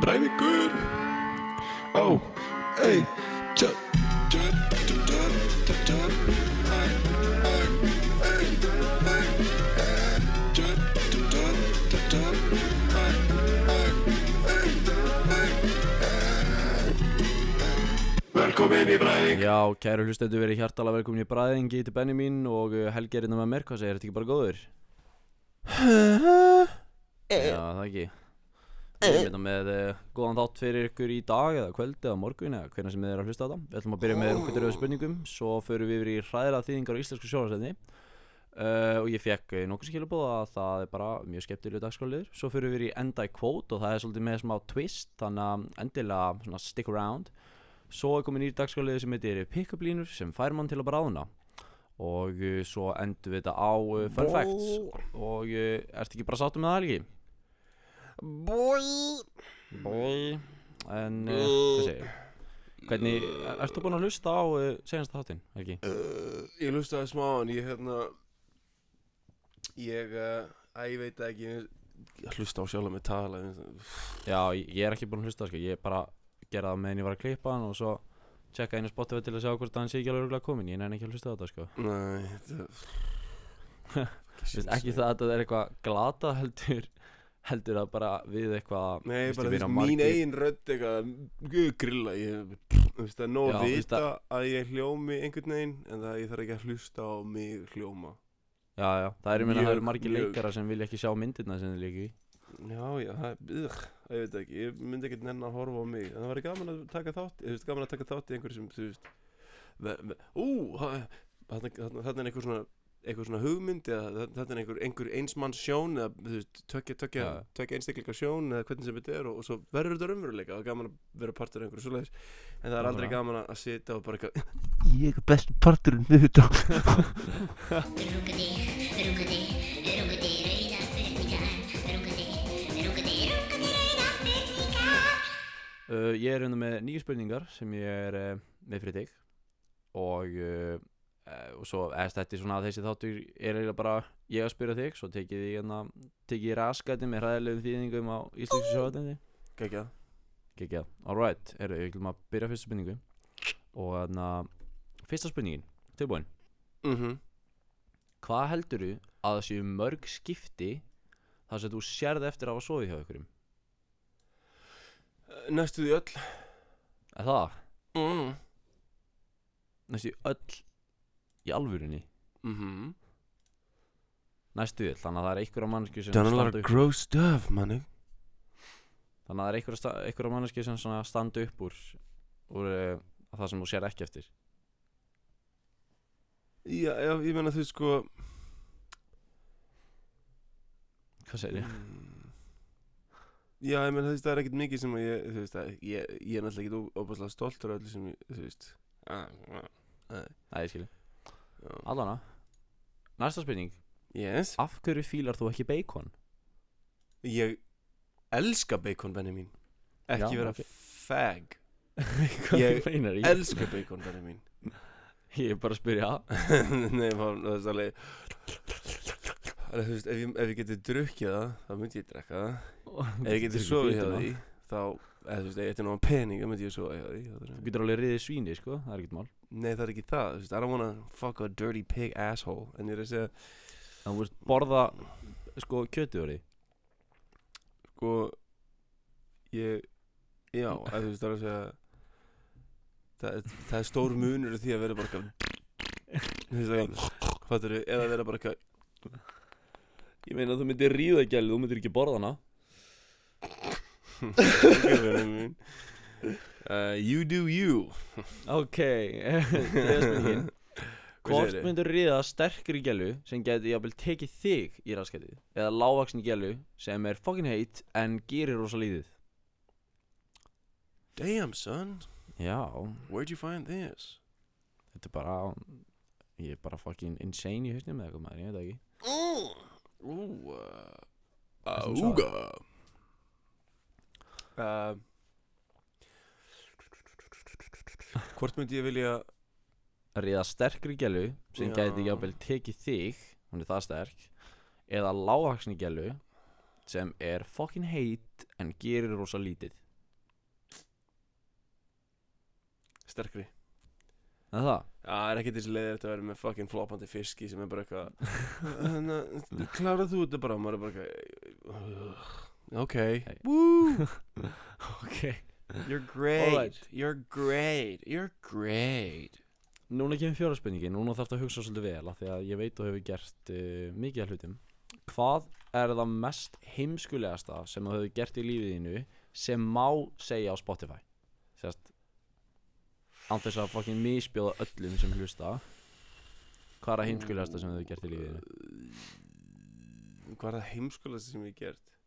Breiðingur Ó, ei Velkomin í Breiðing Já, kæru hlustendur verið hjartalega velkomin í bræðingi til Benni mín og uh, Helgi er innan með mér, hvað segir, er þetta ekki bara góður? Já, það ekki. Við erum hérna með uh, góðan þátt fyrir ykkur í dag eða kvöld eða morgun eða hvernig sem þið er að hlusta á þetta. Við ætlum að byrja með auðvitað spurningum svo förum við yfir í hræðra þýðingar á íslensku sjónarstæðni uh, og ég fekk nokkuð skilabóð að það er bara mjög skemmtileg dagskráliður Svo förum við yfir í enda í kvót og það er svolítið með smá twist þannig að endilega svona, stick around. Svo er komin nýr dagskráliður sem heitir pick-up línur sem fær mann til að bráðuna og uh, svo endum við þetta á fun facts. Og ertu ekki bara sáttu með það Helgi? Bói Bói En uh, hvað segir Hvernig, ertu búinn að hlusta á uh, senast þáttinn, Helgi? uh, Ég lustaði smá en ég hérna Ég, uh, að ég veit ekki Ég hlusta á sjálf með tala Já, ég ég er ekki búinn að hlusta, sko, ég bara gera það meðan ég var að klippa hann og svo checka einu spotify til að sjá hvort hann sé ekki alveg örugglega kominn, ég nenni ekki að hlusta á þetta, sko. Nei, þetta Ekki það að þetta er eitthvað glata heldur heldur það bara við eitthvað Nei, bara þess mín eigin rödd eitthvað Grilla, ég Þú veist nóg að þú veist vita að ég hljómi einhvern veginn En það ég þarf ekki að hlusta á mig hljóma Já, já, það er, ég meina, það eru mjög. leikara sem vilja ekki sjá myndirna sem þið líka í Já, já, það er, ugh, ég veit ekki, ég myndi ekkert nenn að horfa á mig En það væri gaman að taka þátt, ég veist, gaman að taka þátt í einhverju sem, þú veist ve, ve, Ú, þarna er einhver svona, einhver svona hugmynd eða þetta er einhver, einhver einsmanns sjón eða, þú veist, tökja, tökja, Já. tökja einstakleika sjón eða hvernig sem þetta er og, og svo verður þetta raunveruleika og gaman að vera partur af einhverju svoleiðis En það er aldrei Nákvæmlega. gaman að sitja og bara eitthvað Ég er bestu parturinn við þetta uh, Ég er hérna með nýju spurningar sem ég er uh, með fyrir þig og, uh, og svo eða þetta er svona að þessi þáttur er eiginlega bara ég að spyrja þig, svo tekið ég hérna tekið ég raskæti með hræðilegum þýðingum á íslensku sjóðatendi Gækja Gekja, alright, eru, ég vil maður byrja fyrsta spurningu. Og hérna fyrsta spurningin, tilbúin? Mhm. Hvað heldurðu að það séu mörg skipti þar sem þú sérð eftir að hafa sofið hjá ykkurum? Næstu því öll. Er það? mm. Næstu öll í alvörunni. Mhm. Næstu öll, þannig að það er einhverja manneski sem Done a lot standa of upp gross stuff, manni. Þannig að það er einhverja, sta- einhverja manneski sem standa upp úr, úr uh, það sem þú sér ekki eftir. Já, já, ég meina þú sko Hvað segir ég? mm, Já, ég meina þú veist, það er ekkert mikið sem að ég, þú veist, að ég, ég er náttúrulega ekkert óbúslega stoltur af öllu sem ég, þú veist. Ah, ah, ah, Nei, ég skilji. Allana Næsta spurning. Yes. Af hverju fílar þú ekki bacon? Ég elska bacon, benni mín. Ekki Já, vera ok. fag. Ég meinar ég? Elska bacon, benni mín. Ég er bara að spyrja. Nei, maður, það er Alveg, þú veist, ef ég, ef ég geti drukkið það, þá myndi ég drekka það. Ef ég geti sofið hjá því þá, eða þú veist, ef ég ætti náma pening þá myndi ég sofa hjá því Þú getur alveg riðið svíni, sko, það er ekkert mál Nei, það er ekki það, veist, I don't wanna fuck a dirty pig asshole. En ég er að segja, þú veist borða, sko, kjötið úr því sko Ég, já, að veist, það er að segja Það, það er stór munur í því að vera bara Þú veist, það, eða vera bara Ég meina þú myndir ríða gælu, þú myndir ekki borða hana. Ekki vera mín Uh, you do you. Ok, þriða spurningin Hvað Hvort segirðu? myndur ríða sterkri gælu sem geti jafnvel tekið þig í raskætið Eða lágvaksni gælu sem er fucking heit en gerir rosa líðið Damn son, Já, where'd you find this? þetta er bara Ég er bara fucking insane í hausnum með eitthvað maður, ég veit það ekki. Ú, uh, Hvað sem Auga. Uh, Hvort myndi ég vilja Ríða sterkri gælu sem Já. geti jafnvel tekið þig Hún er það sterk Eða lágvaksni gælu sem er fucking heit en gerir rosa lítið. Sterkri. En það? Já, það er ekki þessi leiðir að vera með fucking floppandi fiski sem er bara eitthvað Þannig að klárað þú þetta bara? Og maður er bara eitthvað Ok. Woo! Ok You're great Alright. You're great You're great Núna kemur fjóra spurningi, núna þarf að hugsa svolítið vel af Því að ég veit þú hefur gert uh, mikið af hlutum Hvað er það mest heimskulegasta sem þú hefur gert í lífið þínu sem má segja á Spotify? Sérst án þess að fucking misbjóða öllum sem hlusta Hvað er það heimskulegasta sem þú hefur gert í lífið þínu? Hvað er það heimskulegast sem ég hef gert?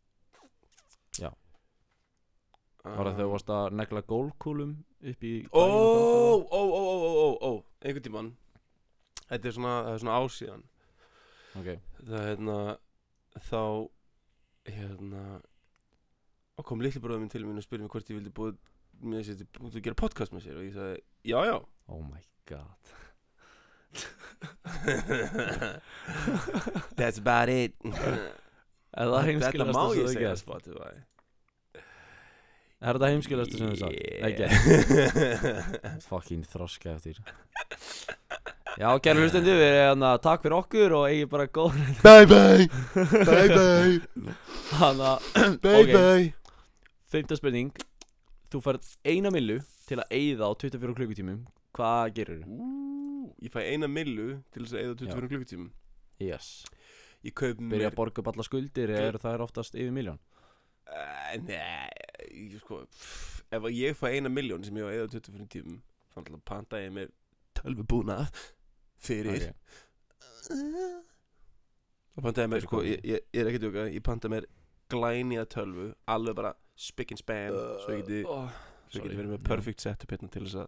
Ah. Var það þegar þú varst að negla gólkúlum upp í Ó, ó, ó, ó, ó, Einhvern tímann Þetta er svona, það er svona ásíðan það? Ok, Það er hérna Þá Hérna kom litli bróðum minn til mín og spurði mig hvort ég vildi búið með sér til að gera podcast með sér og ég sagði, já, já oh my god That's about it það Þetta má ég segja gert? Spotify Er það heimskulegasta sem? Nei, gert gert Fucking þroska eftir. Já, kæra hlustendur, við erum að takk fyrir okkur og eigi bara góð Bye bye. Bye bye. Þannig að, Bye bye. Fymta spurning. Þú færð eina millu til að eyða á 24 klukkutímum. Hvað gerir þú? Ég fæ eina millu til þess að eða 24 klukkutímum. Yes. Ég kaup Byrja mér að borga upp alla skuldir er það er oftast yfir miljón Nei, ég sko pff, Ef að ég fæ eina miljón sem ég á að eða 24 tímum Þannig að panta ég mér tölvubúnað Fyrir Það pantaði mér Fyrir sko, hvað? ég, ég, ég er ekki að djóka Ég pantaði mér glænýja tölvu Alveg bara spick and span Svo ég geti, oh, svo ég geti verið með perfect setup hérna til þess að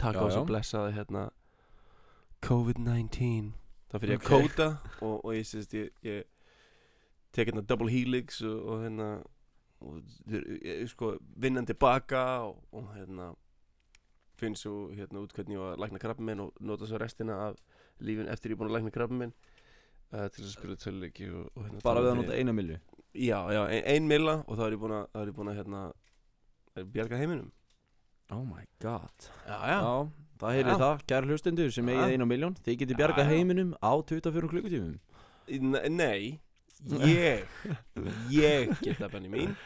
Taka á svo já. blessaði hérna COVID-19 Það fyrir ég Ok. að kóta og, og ég sést ég, ég tek hérna double helix og, og hérna og, þeir- ég, sko vinnandi baka og, og hérna finn svo hérna út hvernig ég var að lækna krabba minn og nota svo restina af lífin eftir ég er búin að lækna krabba minn uh, til þess að spila töluleiki og, og hérna Bara við að nota eina millu Já, já, ein, ein milla og þá er ég búin að, er ég búin að hérna að bjarga heiminum Oh my god Já, Já, það heyrið Já. það, kæra hlustendur sem Já. eigið eina miljón Þið getið Já, bjargað já. heiminum á 24 klukkutímum N- Nei, ég Ég geta benni mín.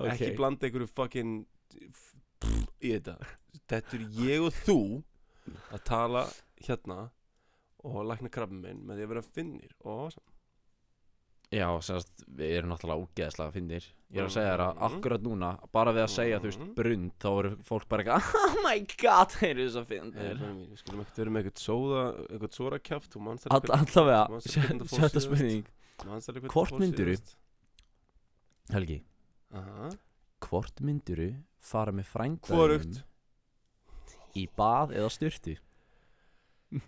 Ekki blanda einhverju fucking Í þetta. Þetta er ég og þú Að tala hérna Og lækna krabbi minn með því að vera finnir. Og awesome. Já, semast, við erum náttúrulega ógeðslega finnir. Ég er að segja þér að Mhm. akkurat núna Bara við að segja, þú veist, Mhm. brund Þá eru fólk bara eitthvað Oh my god, þeir eru svo Nei, finnir Við skulum ekkert vera með eitthvað sóða Eitthvað sóra kjáft Þú manst All, Allavega, sjötta spurning Hvort myndirðu? Helgi, Aha. hvort mynduru fara með frændaðinum Hvorugt Í bað eða styrtu?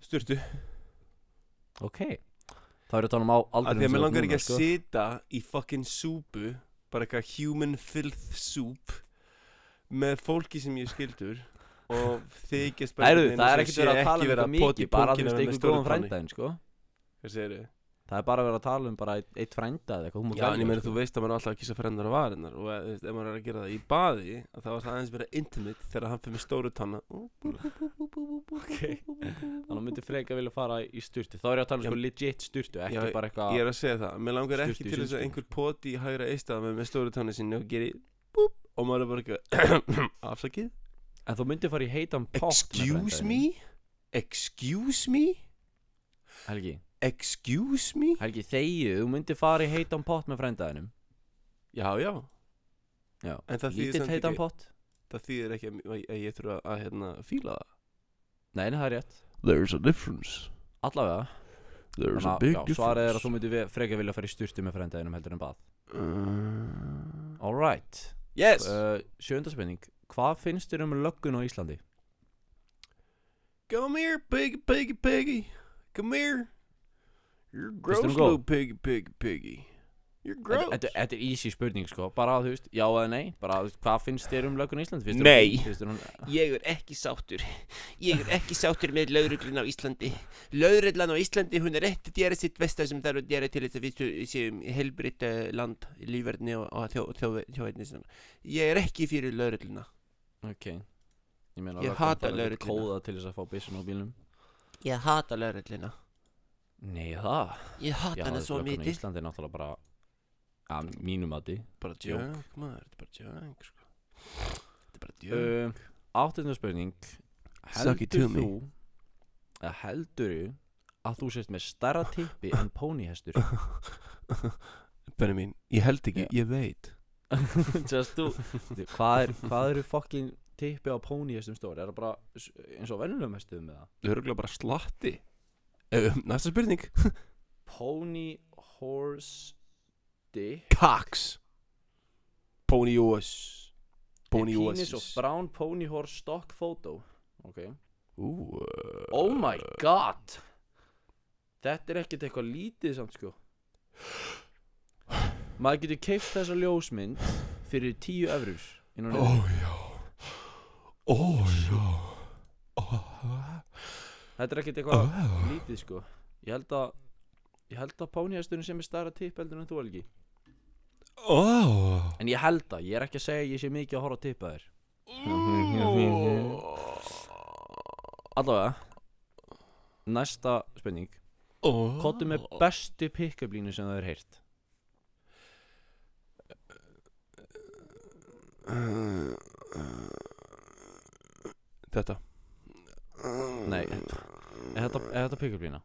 Sturtu Ok Það eru að tala um á aldrei að mér langar ekki að sita í fucking súpu Bara eitthvað human filth soup Með fólki sem ég skildur Og Æru, einhvern það er ekkert verið að tala um þetta mikið Bara þú punginn veist, einhvern góðan tánni. frændaðin, sko Hvað segirðu? Það er bara verið að tala um bara eitt, frænda eða eitthvað Já, en ég meina sko. þú veist að maður er alltaf að kissa frendar á varinnar Og eh, ef maður er að gera það í baði að Það var það aðeins verið intimate Þegar hann fyrir með stóru tanna Þannig að myndi freka vilja fara í sturtu Þá er ég að tala um sko legit sturtu Ekki já, bara Ég eitthvað er að segja það, mér langar ekki til þess að einhver poti í hægra eistað með, stóru tanni sinni og geri og maður er bara afsakið En þú myndi fara í heitan með Excuse me? Excuse me? Helgi, Excuse me? Helgi þegju Þú myndi fara í heitan pott með frændaðinum. Já, já, Já, En það þýðir lítill heitan ekki- pott. Það þýðir ekki að, að, að ég þurfa að, að hérna, fíla það. Nei, nei, það er rétt. There's a difference. Allavega. There's Þannig að, já, svarið er að þú myndi frekar vilja fara í sturtu með frændaðinum heldur en bað. Uh, Alright Yes! Uh, Sjönda spenning Hvað finnst þér um löggun á Íslandi? Come here, piggy, piggy, piggy. Come here You're gross Finnst þér hún góð? little piggy, piggy, piggy. You're gross. þetta- þetta er easy spurning sko. Bara þú veist, já eða nei. Bara þú veist, hvað finnst þér um lögun Ísland? Finnst þér Nei. hún- finnst þér hún, Ég er ekki sáttur. Ég er ekki sáttur með lauruglun á Íslandi. Lauruglan á Íslandi hún er ekki að gera sitt besta sem þarf að gera til þess að við sé- séum helbritt uh, land lífverðni og, og þjó, þjó, þjóðveitni Ég er ekki fyrir laurugluna Ok. Ég meina Ég löggan hata þarf ekki lögregluna. Kóða til þess að fá byssun á bílnum. Ég hata laurugluna Nei það Ég hata hana svo mikið Íslandi er náttúrulega bara að mínum mati Bara Djók. djöng, maður, þetta er bara djöng sko. Þetta er bara djöng uh, Áttundar spurning Heldur þú að heldur að þú sést með starra tippi en pónihestur Benni mín, ég held ekki, Já. ég veit þú hvað, er, hvað eru fokkin tippi á pónihestum stóri? Er það bara eins og venjulegum hestum með það? Öruglega bara slatti uh, Næsta spurning. Pony horse dick. Cox Pony US Pony A penis of brown pony horse stock photo. Ok. Ú, uh, Oh my god. Þetta er ekkert eitthvað lítið samt sko. Maður getur keift þessa ljósmynd fyrir 10 eurur inn á Ó já. Ó já. Ó Þetta er ekkert eitthvað lítið sko. Ég held að Ég held að pónihesturinn sem er stærra tipp heldur en þú Helgi. Ó. En ég held að, ég er ekki að segja ég sé mikið að horfa tippa þér. Allavega Næsta spurning. Kottu með bestu pick-up línu sem það er heyrt? Þetta. Nei, er þetta, er þetta pick-up lína?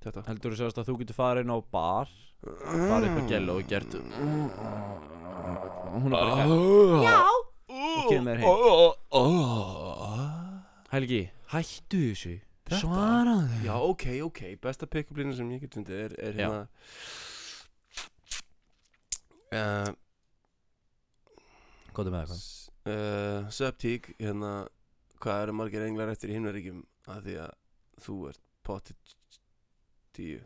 Þetta Heldur þú sérst að þú getur farið inn á bar farið upp á gælu og gert hún er bara hér Já. Og kemur heim. Helgi, hættu þessu. Þetta? Svaraðu Já, ok, ok, besta pick-up lína sem ég get fundið er, er Já. hérna uh, Góðu með eitthvað. uh, Subtík, hérna Hvað eru margir englar eftir í himnaríkjum að því að þú ert potið tíu?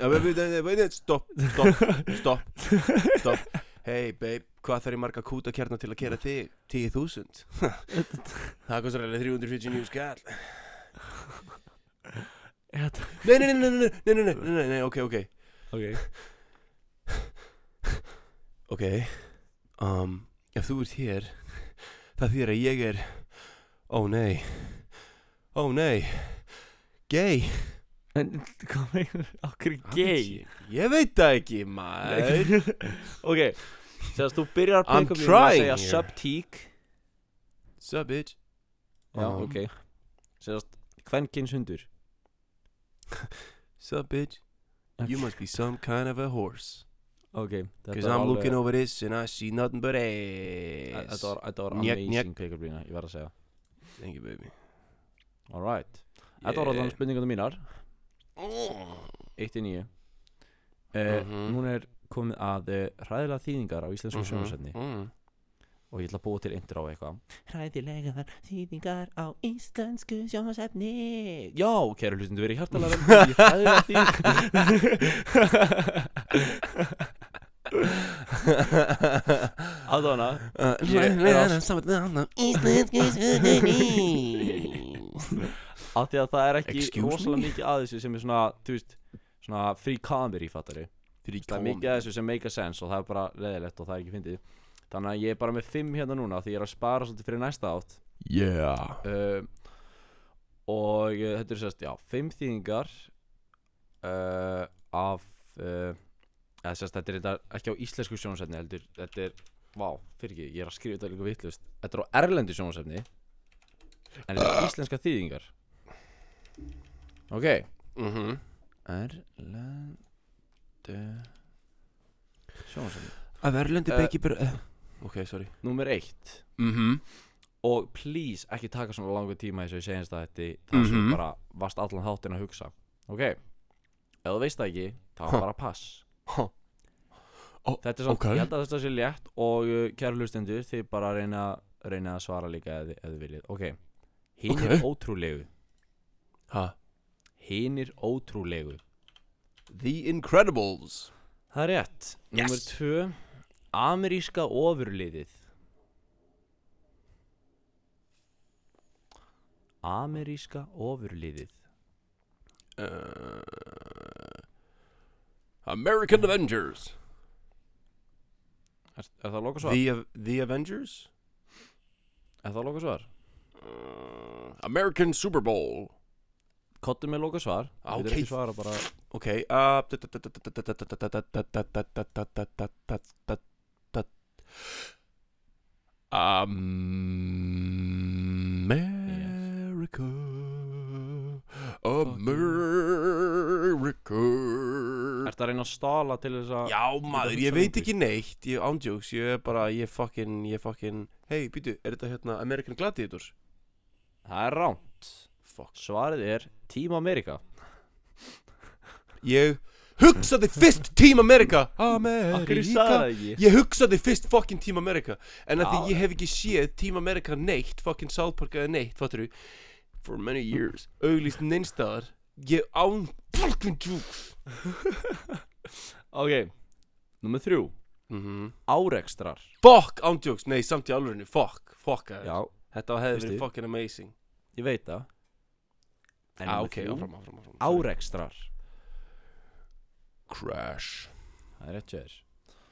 Já, veit, veit, veit, stopp, stopp, stopp, stopp. Hey babe, hvað þarf ég marga kúta kjarnar til að gera þig? 10.000 Það kostar alveg 349 skall. Nei, nei, nei, nei, nei, nei, nei, nei, nei, nei, ok, ok. Ok. Ok um, Ef þú ert hér Það þýr að ég er Ó nei. Ó nei. Gay. En hvað meinar okkur gay? Ég veit það ekki, maður. Ok Sérst þú byrjar I'm pick-up línu að segja here. subtík Sup, bitch. Já, Um. ok. Sérst kvenkins hundur. Sup, bitch. You must be some kind of a horse Ok þetta Cause var I'm looking over this and I see nothing but ass. Þetta var, þetta var Njek, amazing pick-up lína, ég verð að segja. Thank you, baby. Alright Þetta var allan spurningarna mínar. Eitt í nýju uh, Mhm. Núna er komið að uh, hræðilega þýðingar á íslensku Mhm, sjónasefni mhm. Og ég ætla að búa til intro á eitthvað. Hræðilegar þýðingar á íslensku sjónasefni Já, kæru hlustundu verið hjartalega í hræðilega þýðingar Sögunni Af því að það er ekki rosalega mikið að þessu sem er svona, þú veist, svona free comedy fattari. Það er mikið að þessu sem make a sense og það er bara leðilegt og það er ekki fyndið. Þannig að ég er bara með fimm hérna núna því ég er að spara svolítið fyrir næsta átt. Yeah. Uh, Og uh, þetta er sérst, já, fimm þýðingar uh, Af, uh, eða sérst, þetta er þetta ekki á íslensku sjónasefni heldur Þetta er, vá, fyrir ekki, ég er að skrifa þetta líka vitlust Þetta er á erlendu sjónasefni En þetta er íslenska þýðingar. Ok. Mhm. Erlendu Sjónasefni Að verðlundi Eh, beki bara Ok, sorry. Númer eitt. Mhm. Og please ekki taka svona langu tíma þess að ég segjast að þetta Það sem Mhm. bara varst allan þáttinn að hugsa. Ok. Ef þú veist það ekki Þá bara pass Ha. Ó, Þetta er samt, ok. ég held að þetta sé létt Og uh, kæra hlustendur Þið bara reyna, reyna að svara líka ef, þið- viljið. Ok. Hinn er Ok. ótrúlegu. Ha? Hinir ótrúlegu. The Incredibles. Það er rétt. Númer tvö. Ameríska ofurliðið. Ameríska ofurliðið. Uh, American Avengers Er, er það loka svar? The, the Avengers Er það loka svar? uh, American Super Bowl Kottu með loka svar Ah, ok. getur ekki svara bara Ok uh, America America. Ertu að reyna að stala til þess að Já maður, ég veit ekki neitt Ég ándjóks, ég er bara, ég fucking Ég fucking, hei, býtu, er þetta hérna American Gladiators? Það er ránt Fuck. Svarið er Team America. Ég hugsaði fyrst Team America. America. Ég? Hugsaði fyrst fucking Team America. En að því ég hef ekki séð Team America neitt Fucking South Park eða neitt Fattur For many years. Auglýst neinstæðar Ég án Fucking jukes Ok Númer þrjú. Mm -hmm. Árekstrar. Fuck ándjóks Nei samt í alvörinu Fuck Fuck aðeins. Já, Þetta hefði verið fucking amazing. Ég veit það. En ah, ok, áfram, áfram, áfram Árekstrar. Crash. Það er rétt sér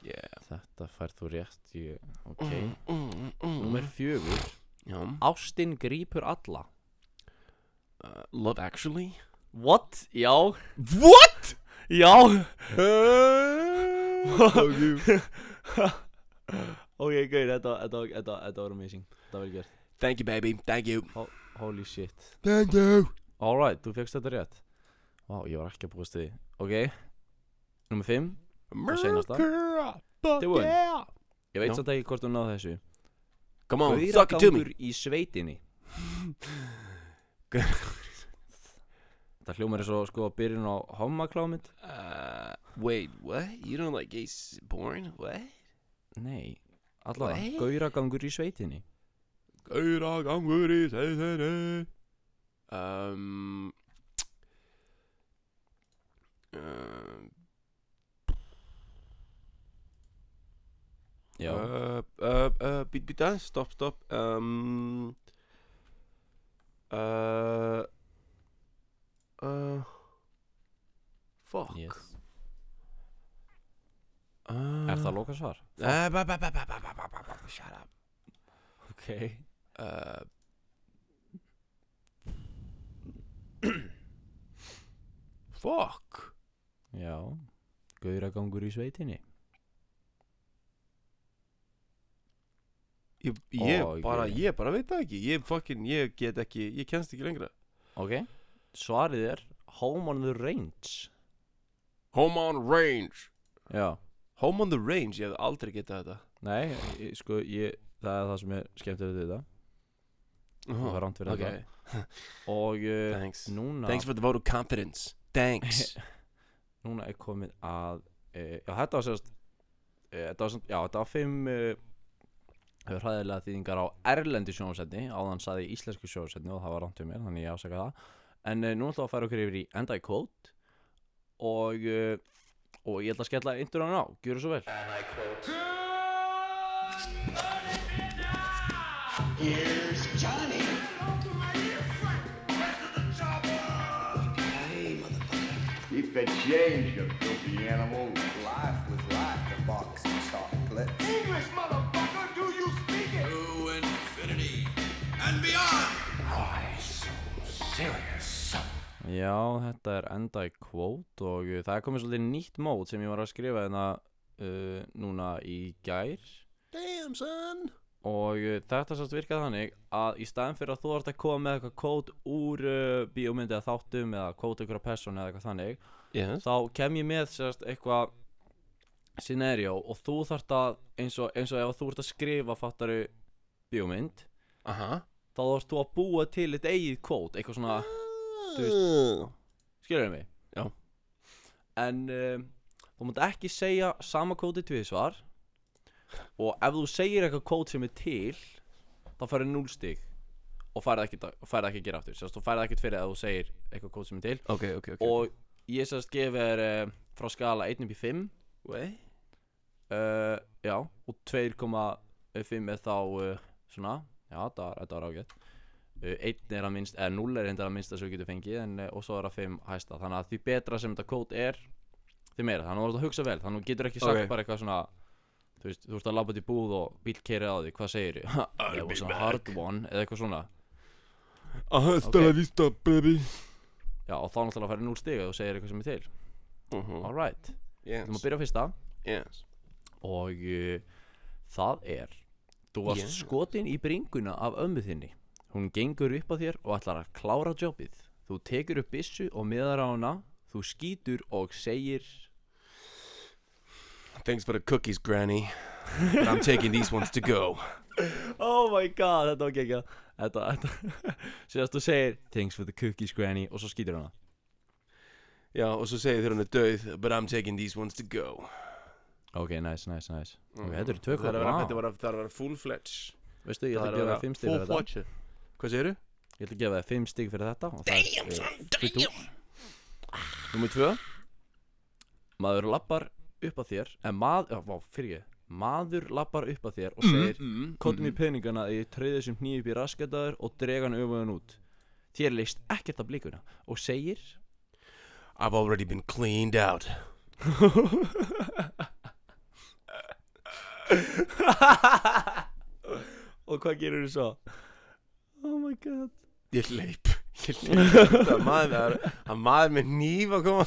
Yeah. Þetta fær þú rétt ég, Ok. Mm, mm, mm. Númer fjögur. Já. Ástin grípur alla uh, Love Actually? What? Já. What? Já. Ok, gauð, þetta, var amazing. Þetta var gert. Thank you baby, thank you. Holy shit. Thank you. Alright, þú fegst þetta rétt. Vá, ég var ekki að búast því. Ok. Númer 5 seinasta. America Fuck Tilbúin. yeah Ég veit samt ekki hvort þú náðu þessu. Come on, suck it to me. Gauragangur í sveitinni Það hljómar er svo sko að byrjun á hommaklámynd uh, Wait, what? You don't like s- porn? What? Nei, allavega? Gauragangur í sveitinni Gauðra gangur í segðinni Um um, Já, uh, uh, uh, Být, být, uh, stopp, stopp um, uh, Fuck. Yes. uh, Er það lókasvar? Uh, eh, Shut up. Ok. Uh, Fuck. Já. Gauragangur í sveitinni. Ég, ég oh, bara, okay. ég bara veit það ekki. Ég fucking, ég get ekki, ég kennst ekki lengra. Ok, svarið er Home on the range. Home on range. Já. Home on the range, ég hef aldrei getað þetta. Nei, ég, sko, ég Það er það sem er skemmtilegt við þetta. Það var rámt fyrir Ok, þetta Og uh, thanks. núna Thanks for the vote of confidence. Thanks. Núna er komið að uh, Já, þetta var sérst uh, Þetta var samt Já, þetta var fimm uh, Hræðilega þýðingar á erlendi sjónvarsætni Áðan saði íslensku sjónvarsætni Og það var rámt við mér Þannig ég ásaka það. En uh, nú ætlum við að færa okkur yfir í Enda í quote Og uh, Og ég ætla að skella indur hann á Gjöru svo vel Here's Johnny. Keep the change, you filthy animal. Life was like a box of chocolate. English, motherfucker, do you speak it? To infinity and beyond. Já, þetta er enda í quote Og uh, það er komið svolítið nýtt mót Sem ég var að skrifa hérna uh, Núna í gær. Damn son! Og uh, þetta sérst virkaði þannig að í staðin fyrir að þú ert að koma með eitthvað kód úr uh, bíómyndi eða þáttum eða kód ykkur persónu eða eitthvað þannig Yes. þá kem ég með sérst eitthvað scenario og þú þarft að eins og, eins og ef þú ert að skrifa fattaru bíómynd Aha. þá þarft þú að búa til eitt eigið kód eitthvað svona, Skilur mig? Já. En um, þú mátt ekki segja sama kódi tvisvar og ef þú segir eitthvað kód sem er til þá farið 0 stig. Og færði ekki, færði ekki að gera aftur. Sérst, þú færði ekkert fyrir að þú segir eitthvað kóð sem er til. Ok, ok, ok og ég sérst gefi þér uh, frá skala 1 upp í 5 Wey uh, já, og 2,5 er þá uh, svona, já, þetta var, ágætt 1 er að minnst, eða 0 er að minnst að þú getur fengið en, uh, og svo er að 5 hæsta. Þannig að því betra sem þetta kód er því meira, þannig að þú ert að hugsa vel. Þannig að þú getur ekki sagt Ok. bara eitthvað svona þú veist, þú ert að labba til búð og bíl keiri á því, hvað segir ég? It was a hard one, eða eitthvað svona. Hasta la vista, baby. Já, og þá náttúrulega færi 0 stig og þú segir eitthvað sem er til. Mhm. alright, þú Yes, maður byrja á fyrsta. Yes. Og uh, það er þú varst Yes. skotin í bringuna af ömmu þinni hún gengur upp að þér og ætlar að klára jobbið. Þú tekur upp byssu og miðar á hana. Þú skýtur og segir Thanks for the cookies, granny. But I'm taking these ones to go. Oh my god, þetta var ekki þetta, þetta sérst þú segir thanks for the cookies granny og svo skýtur hana. Já, og svo segir þér hún er döið But I'm taking these ones to go. Ok, nice, nice, nice. Ok, Mhm. þetta eru tvö Það var að, það að vera full fledge veistu, ég ætla að gefa þér fimm stig fyrir þetta Hvað segirðu? ég ætla að gefa þér fimm stig fyrir þetta það er uh, damn! Númer tvö. Maður lappar upp að þér En maður, já, fyrir ég. Maður lappar upp að þér og segir mm, Kottum í peningana að ég treyði þessum hníð upp í rasketaður Og drega hann öfugan út. Þér leist ekkert af blíkuna Og segir I've already been cleaned out. Og hvað gerur þú svo? Oh my god. Ég leip Ég leip Það er maður er maður með nýf að koma.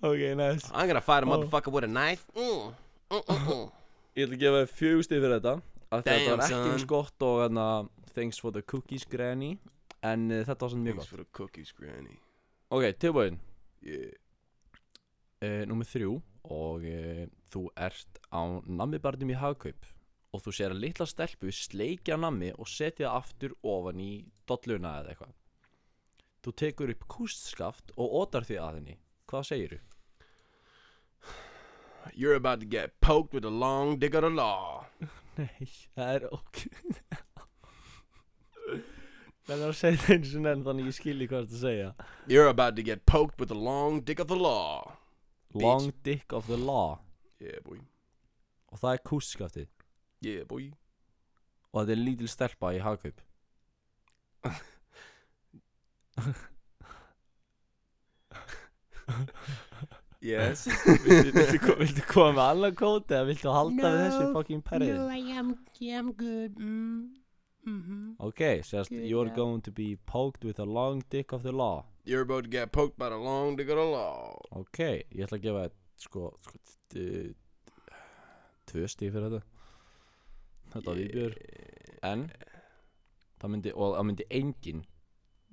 Ok, nice. I'm gonna fight a motherfucker with a knife. Mm. Mm, mm, mm. Ég ætla að gefa þér fjögustið fyrir þetta af því að Þetta Damn, var ekki eins gott og hana, Thanks for the cookies granny. En uh, þetta var svona mjög Thanks gott. for the cookies, granny. Ok, tilbúin. Yeah. Uh, Númer þrjú. Og uh, þú ert á nammibarnum í hagkaup Og þú sér að litla stelpu sleikja nammi Og setja það aftur ofan í dolluna eða eitthvað. Þú tekur upp kústskaft og ótar því að henni. Hvað segirðu? You're about to get poked with a long dick of the law. Nei, það er ok. Það er að segja það eins og enn þannig ég skilji hvað þetta að segja. You're about to get poked with a long dick of the law. Long dick of the law. Yeah, boy. Og það er kústskaftið Yeah, boy Og þetta er lítil stelpa í hagkaup Yes viltu, viltu, ko- viltu koma með annan kóti eða viltu halda við þessu fucking perriðin? I am, I'm good. Mm. Mm-hmm. Ok, sérst, you're going to be poked with a long dick of the law You're about to get poked by the long dick of the law Ok, ég ætla að gefa þér sko, sko t- Tvö stíð fyrir þetta Þetta var viðbjör En Það myndi, og það myndi enginn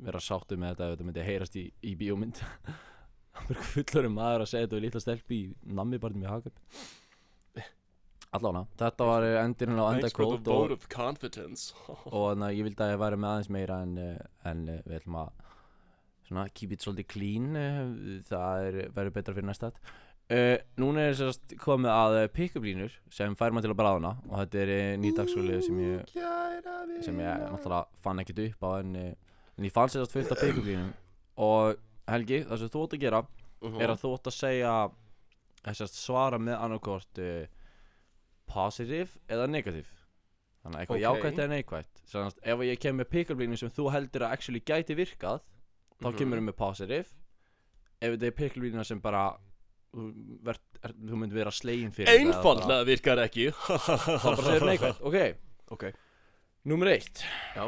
vera sáttu með þetta ef þetta myndi heyrast í, í bíómynd. Það er fullur maður að segja þetta við lítla stelpi í nammi barnum í hagöp Allána, þetta var endurinn á vote og, og þannig að ég vildi að ég væri með aðeins meira en, en við ætlum að svona keep it svolítið clean. Það er, verður betra fyrir næsta uh, Núna er sérst komið að eh, pick-up línur sem fær maður til að bráðuna og þetta er uh, ný dagsfólið sem ég sem ég náttúrulega fann ekkert upp á en, eh, en ég fann sérst fullt af pick-up línum og Helgi, það sem þú ætti að gera Mhm. er að þú ætti að segja eh, sérst, svara með annarkort uh, positive eða negative þannig að eitthvað Ok. jákvætt eða neikvætt Sannast, ef ég kem með pick-up línu sem þú heldur að actually gæti virkað þá Mhm. kemur við með positive ef þetta er pick-up lína sem bara þú, vert, er, þú myndi vera slegin fyrir Einfaldlega virkar ekki þá bara segir neikvætt, ok Ok Númer eitt Já.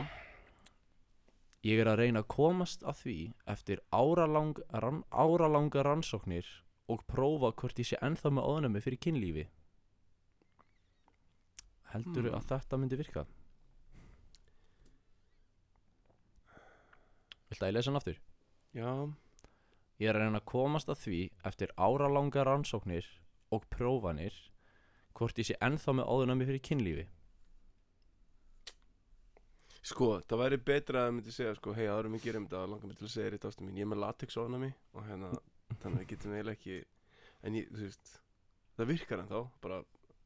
Ég er að reyna að komast að því eftir áralang, ran, áralanga rannsóknir og prófa hvort ég sé ennþá með óðnami fyrir kynlífi Heldur Hmm. að þetta myndi virka? Viltu að ég lesa hann aftur? Já Ég er að reyna að komast að því eftir áralanga rannsóknir og prófanir hvort ég sé ennþá með óðnami fyrir kynlífi Sko, það væri betra að myndi segja sko, hei, árum við gerum þetta, langar mig til að segja þetta ástum mín, ég er með latex ofnami og hérna, þannig að við getum eiginlega ekki, en ég, þú veist, það virkar en þá, bara,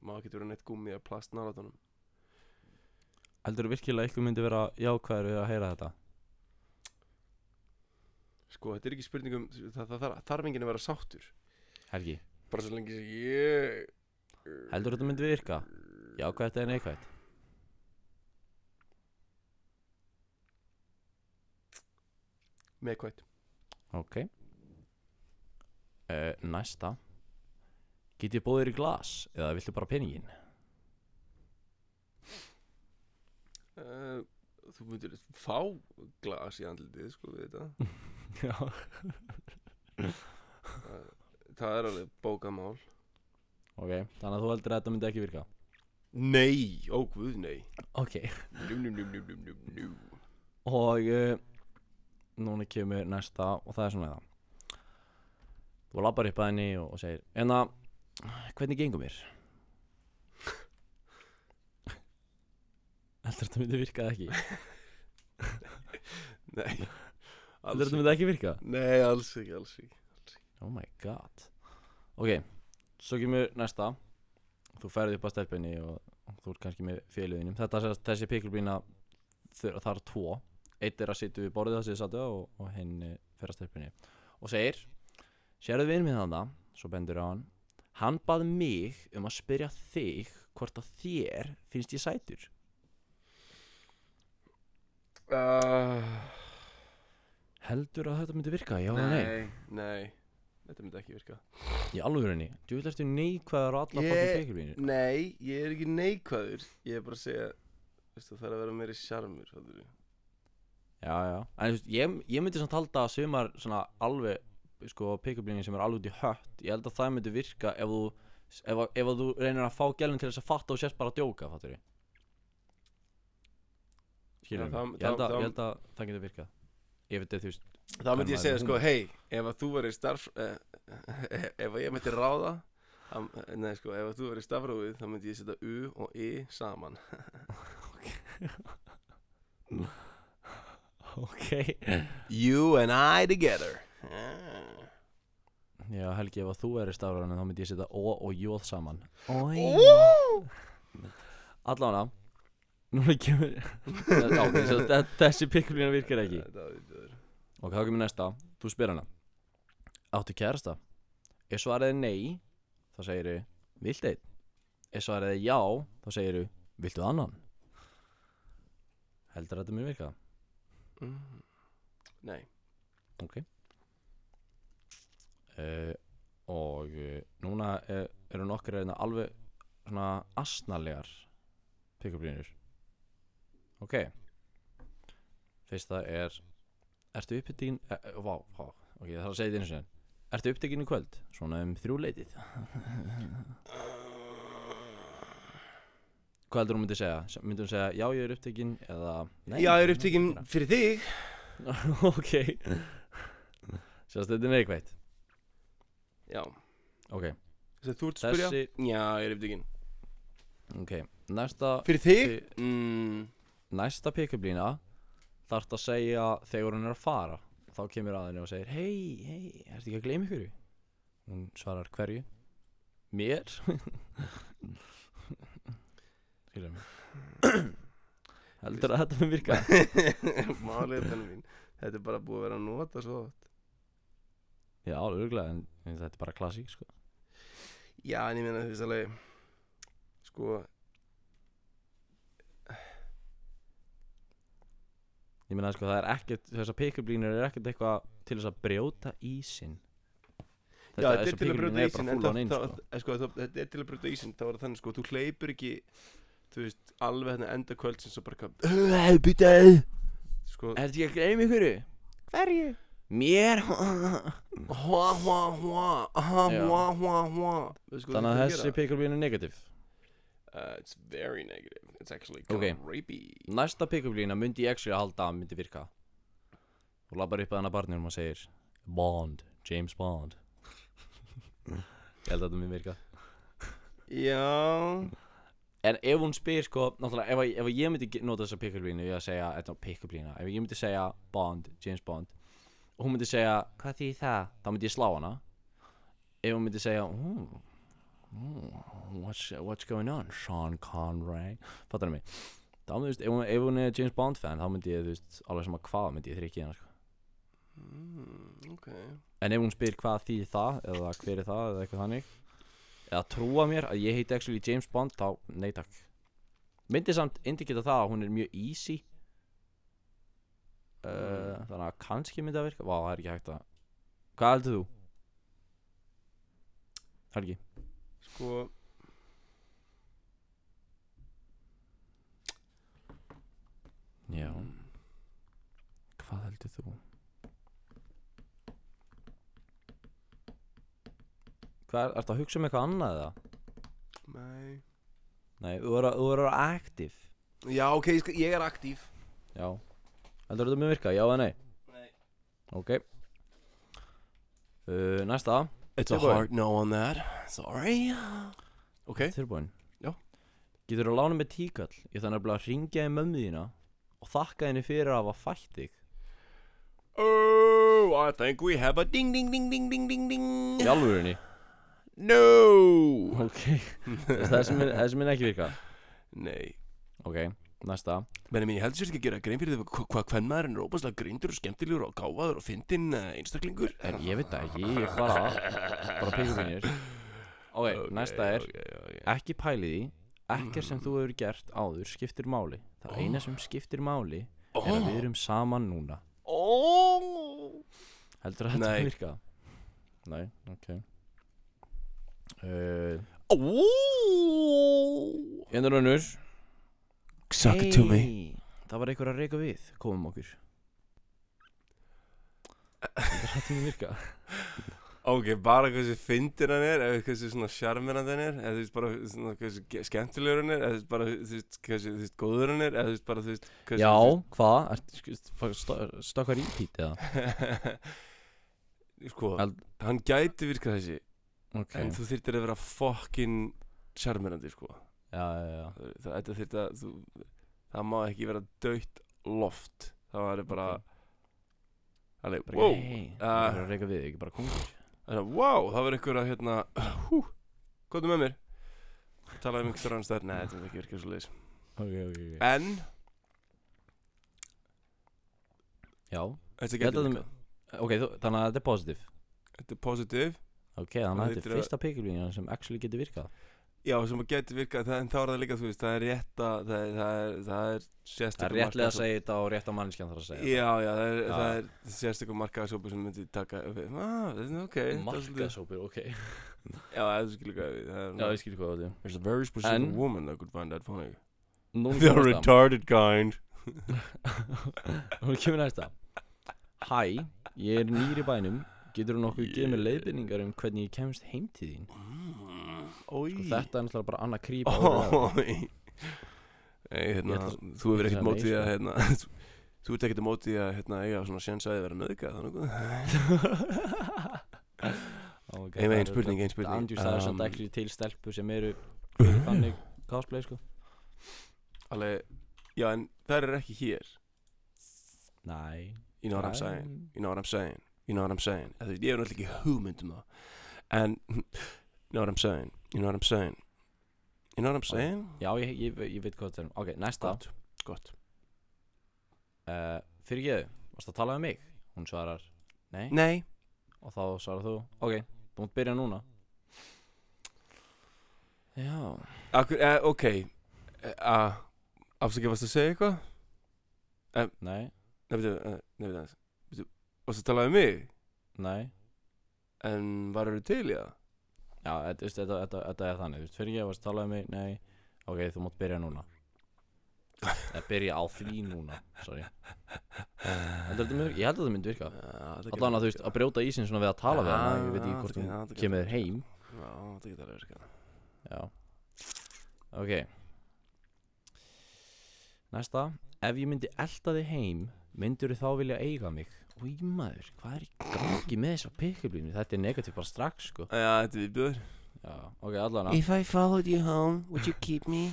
maður getur verið neitt gúmi eða plast nálatunum. Heldur þú virkilega eitthvað myndi vera jákvæður við að heyra þetta? Sko, þetta er ekki spurningum Það, það, þarf enginn að vera sáttur Helgi, Bara svo lengi sem ég heldur þetta myndi virka? Jákvæðt eða neikvæðt? Með hvað Ok uh, Næsta Get ég bóðir í glas eða viltu bara peningin? uh, Þú myndir fá glas í andlitið Sko, við þetta Já. Það er alveg bókamál. Ok, þannig að þú heldur að þetta myndi ekki virka? Nei, ó guð, nei. Ok. Nú, nú, nú, nú, nú, nú, nú Og uh, Núna kemur næsta og það er svona það. Þú labbar upp að henni og, og segir En að, hvernig gengum mér? Heldur þetta myndi virka ekki? Nei Heldur þetta myndi ekki. virka? Nei, alls ekki, alls ekki Oh my god. Ok, svo kemur næsta. Þú ferði upp að stelpunni og þú ert kannski með féluginum Þetta er þessi piklubína Það er tvo. Eitt er að sitja við borðið það sem þið sattu og, og hinn eh, fer að stelpunni. Og segir Sérðu vinn minn þannig Svo bendur á hann. Hann bað mig um að spyrja þig Hvort að þér finnst ég sætur. Uh, Heldur að þetta myndi virka? Já eða nei? Nei, nei. Þetta myndi ekki virka. Í alvörinni Þú vil ertu neikvæðar á alla Ég- yeah. piklubínir Nei, ég er ekki neikvæður. Ég er bara að segja Veistu, það er að vera meiri sjarmur. Já, já. En þú veist, ég, ég myndi samt halda að sumar svona alveg sko pick-up-línir sem er alveg út í hött ég held að það myndi virka ef þú ef, að- ef að þú reynir að fá gælun til þess að fatta og sérst bara að djóka, fattur ég. Það- ég held að það getur virkað Ég veit þú veist Þá myndi ég segja er sko, hei Ef að þú verið starf eh, eh, Ef að ég myndi ráða am, Nei sko, ef að þú verið stafrófið Þá myndi ég setja U og I saman. Ok. You and I together. Ah. Já, Helgi, ef að þú er í stafræðinu þá myndi ég setja O og Jóð saman. Allána Núna kemur þessi pick-up-lína virkar ekki. Þetta þetta Ok, þá kemur næsta Þú spyr hana Áttu kærasta? Ef svarið er nei Þá segir þú Vilt einn? Ef svarið er já Þá segir þú Viltu annan? Heldur þetta mun virka? Mm. Nei Ok uh, Og uh, núna er, eru nokkur reyna alveg Svona asnalegar Pick-up línur Ok Fyrsta er Ertu uppbyggin uh, uh, Vá, vá Ok, það þarf að segja þetta einu sinni Ertu uppbyggin í kvöld? Svona um þrjú leitið Hvað heldur hún myndi segja? Myndi hún segja já ég er upptekinn eða nei? Já, ég er upptekinn fyrir þig ok Sérst þetta er neikvægt Já Ok, Þess að þú ert að spyrja þessi Já, ég er upptekinn Ok, næsta Fyrir þig? Mm. Næsta pick-up lína Þarft að segja þegar hún er að fara Þá kemur að henni og segir Hei, hei, ertu ekki að gleyma ykkur? Hún svarar hverju? Mér? Skilja mig Heldur að þetta mun virka? Málið þennan mín Þetta er bara búið að vera að nota svo. Já, örgulega, en, en þetta er bara klassík sko. Já, en ég meina veist alveg Sko Ég meina sko, það er ekkert Þessar pick-up línur er ekkert eitthvað Til þess að brjóta ísinn Já, þetta er til að brjóta bara En það, in, það, sko. það, sko, það, þetta er til að brjóta ísinn Það var þannig sko, þú hleypur ekki Þú veist, alveg hérna enda kvöldsins og bara hvað Sko, Ertu ekki að gleyma ykkur? Hverju? Mér hva, hva, hva hva, hva, hva Þannig að þessi línu er negativ Uh, It's very negative. It's actually Ok. kind of rapey Næsta pick-up lína myndi ég actually að halda að myndi virka. Þú labbar upp að hana barnum og segir Bond, James Bond. Ég held að þetta myndi virka. Já. En ef hún spyr sko, náttúrulega ef, ef ég myndi nota þessa pick-up línu Ég að segja, þetta pick-up lína Ef ég myndi segja Bond, James Bond Og hún myndi segja, hvað því það? Þá myndi ég slá hana. Ef hún myndi segja, ooh, ooh, what's, what's going on, Sean Connery? Fattar mig. Þá, þú veist, ef, ef hún er James Bond fan þá myndi ég, þú veist, alveg sem að hvað myndi ég þrykja hérna, sko. Mm, ok. En ef hún spyr hvað þýðir það eða hver er það eða eitthvað þannig eða trúa mér að ég heiti actually James Bond þá nei takk. Myndi samt indikita það að hún er mjög easy. Uh, þannig að kannski myndi það virka. Vá, það er ekki hægt að Hvað heldur þú? Helgi Sko Já Hvað heldur þú? Hvað er, ertu að hugsa um eitthvað annað eða? Nei Nei, þú er að, þú er að vera active Já, ok, ég, skal, ég er aktív Já Heldur þetta mun virka, já eða nei? Nei. Ok uh, Næsta It's a hard no on that. Sorry. Ok Tilbúin. Já. Getur þú að lána með tíkall? Ég þannig að ringja í mömmu þína Og þakka henni fyrir að hafa fætt þig. Oh, I think we have a ding ding ding ding ding ding ding. Í alvörinni No. Ok. Þessi mun, þessi mun ekki virka? Nei. Ok, næsta. Menni mín, ég heldur sér ekki að gera grein fyrir því hva- hvað hvern maðurinn er óbærslega greindur og skemmtilegur og gáfaður og fyndinn uh, einstaklingur. En ég veit það ekki, ég er bara Bara píkur mínir Ok, næsta er okay, okay. Ekki pæli því Ekkert sem þú hefur gert áður skiptir máli. Það eina sem skiptir máli Er að við erum saman núna. Oh. Heldur að þetta virka? Nei, ok. Uh, Oh. Einur önnur Suck it to me Hey, Það var einhver að reyka við Komum okkur Heldur að þetta mun virka? Ok, bara hversu fyndin hann er eða hversu svona sjarmirand hann er eða þú veist bara svona hversu ge- skemmtilegur hann er eða þú veist bara þú veist hversu þú veist góður hann er eða þú veist bara þú veist hversu Já, hvað? Ertu sk- sto- Stokkar í pít eða? Sko, Eld- hann gæti virkað þessi Ok, en þú þyrftir að vera fokkin sjarmirandi sko það, þetta þú, það má ekki vera döitt loft. Það var bara alveg, Bara wow. ekki, hei, það er reyka við, ekki bara kongur Þannig að, wow, það var einhver að hérna Hú, komdu með mér. Talaði um einhver annar stær Nei, þetta er ekki virkað svo leiðis. Ok, ok, ok. En, Já, þetta getur að virkað ok, þú, þannig að þetta er positive. Þetta er positive. Ok, þannig að Það þetta er fyrsta pikulínan sem actually getur virkað Já, sem að getur virkað það, En þá er það líka, þú veist, það er rétt að Það er, það er, það er Það sérstakur er réttlega að segja þetta og rétt á mannskjan þarf að segja Já, já, það er, Já. það er sérstakur markaðsópu sem myndi taka Ah, þetta ok þetta Markaðsópur, ok. Já, það er skilur hvað við það er- Já, ég skil hvað það There's a very specific En- woman that could find that funny. The retarded kind. Nú kemur næsta. Hæ, ég er nýr í bænum. Getur þú nokkuð yeah. Um Og þetta er náttúrulega bara annað á Nei, hérna, þú hefur ég ekkert mótið að sko. hérna, þú, ert ekkert mótið að hérna, eiga svona þið vera nöðgað þannig að Oh my God, Ein- það ein er spurning, ein örugglega- spurning. Andrews, það er samt Um, ekki til stelpur sem eru þannig cosplay sko. Alveg, já en það er ekki hér. Næ You know what I'm saying? You know what I'm saying? You know what I'm saying? Ég er náttúrulega ekki hugmynd um það. En know what I'm saying? You know what I'm saying? You know what I'm saying? Já, ég, ég, ég veit hvað þetta er Ok, næsta. Gott, gott. Uh, Fyrir geðu, varst að tala um mig? Hún svarar Nei. Nei. Og þá svarar þú Ok, þú mútt byrja núna. Já. Akkur, eh, ok. Uh, Afsakið, varst að segja eitthvað? Nei, Nei, veitu, uh, nei, veitu aðeins Veitu, varst að tala um mig? nei. En var eru til í það? Já, þetta, þetta, þetta, þetta er þannig þú veist, Fyrir geðu, varst að tala um mig? Nei Ok, þú mútt byrja núna. Eða byrja á því núna Sorry. En þetta mynd, Ég held að það myndi virka. Allan að þú veist, að brjóta ísinn svona við að tala við hana Ég veit ekki hvort hún kemur þér heim. Já, þetta getur alveg virkað. Já. Ok. Næsta. Ef ég myndi elda þig heim Myndur þá vilja eiga mig Új maður, hvað er í gangi með þessa pikkublínu? Þetta er negatív bara strax sko. Já, þetta er viðbjöður Já, ok, allan If I followed you home, would you keep me?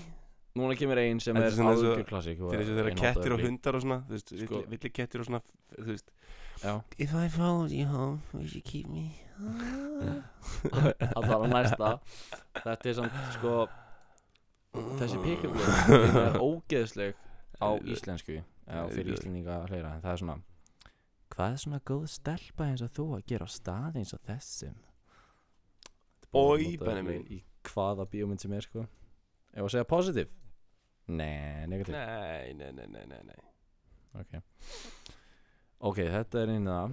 Núna kemur ein sem er algjör Til þess að þeirra kettir og hundar og svona Þú veist, Sko. villi, kettir og svona Þú veist. Já, If I followed you home, would you keep me? allan að næsta. Þetta er samt sko þessi pick-up line er ógeðsleg á íslensku eða Nei, fyrir íslendinga að hlera en það er svona hvað er svona góð stelpa eins og þú að gera á stað eins og þessum? Oj, Nota Benjamin. í hvaða bíómynd sem er sko. Ef að segja positive? Nei, negativ Nei, nei, nei, nei, nei, nei. Ok. Ok, þetta er einu það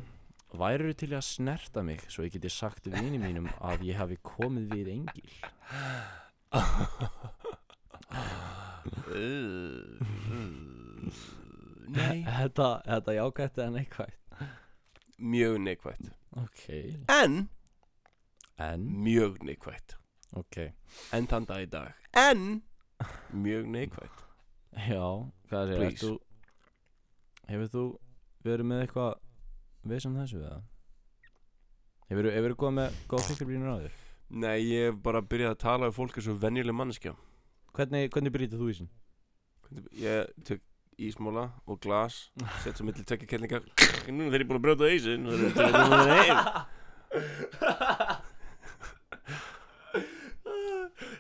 væru til að snerta mig svo ég geti sagt vini mínum að ég hafi komið við engil? Nei. Þetta, þetta jákvætt eða neikvætt Mjög neikvætt. Ok, En en? Mjög neikvætt. Ok, En þann dag í dag. En Mjög neikvætt. Já, hvað Please. þú hefur þú verið með eitthvað við sem þessu eða? Hefur þú komið með góð fikkurblínur á þér? Nei, ég hef bara byrjað að tala við fólk eins og venjuleg manneskja. Hvernig, hvernig brýtið þú í sin Ég tök ísmóla og glas Sett svo milli tvekja kellingar Nú þeir ég búin að brjóta ísinn Það er til að með heim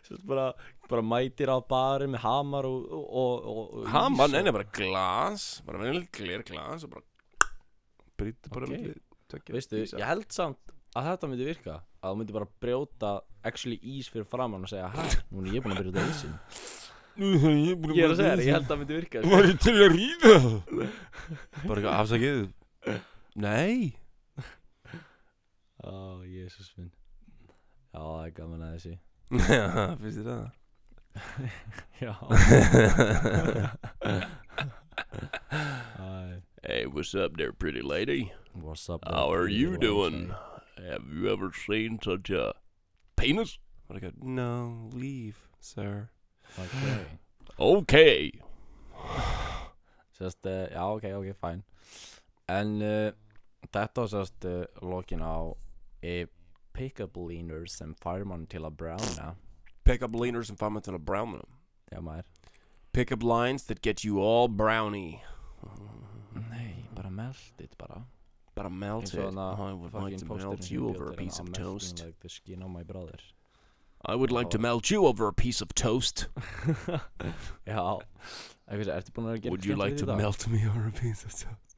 Svo bara, bara mætir á bari með hamar og, og, og, og Hamar, ís nei, og- nei, bara glas Bara venjuleg gler glas Og bara Brýta bara Ok. milli tvekja Veistu, ég held samt að þetta myndi virka að þú myndi bara brjóta actually ís fyrir framann og segja hæ, núna er ég búin að brjóta Nú þegar ég er búin Ég er að segja þér, ég ísinn. held að það myndi virka sko. Var ég til að ríða Bara eitthvað afsakið Nei Ó, jésús minn Já, það er gaman að þessi Já, finnst þér það? Já Æ, Hey, what's up there, pretty lady? What's up How are you What doing? Have you ever seen such a penis? Bara eitthvað, no, leave, sir Ok. Okay Sérst, uh, já, ok, ok, fæn En uh, þetta var sérst uh, lokin á uh, Pick-up leaners sem fær mann til að browna. Pick up leaners and find til að brown them Já, maður. Pick up lines that get you all brownie Nei, bara meltit bara. Bara melt Eins it. og þarna I would like fucking to pósterinn melt sem you bjó over a til piece hérna, of "I'm melting toast. like the skin on my brother I would like to melt you over a piece of toast. Já. Eitthvað ertu búin að vera að gera Would you like to skemmtilegt í dag? melt me over a piece of toast?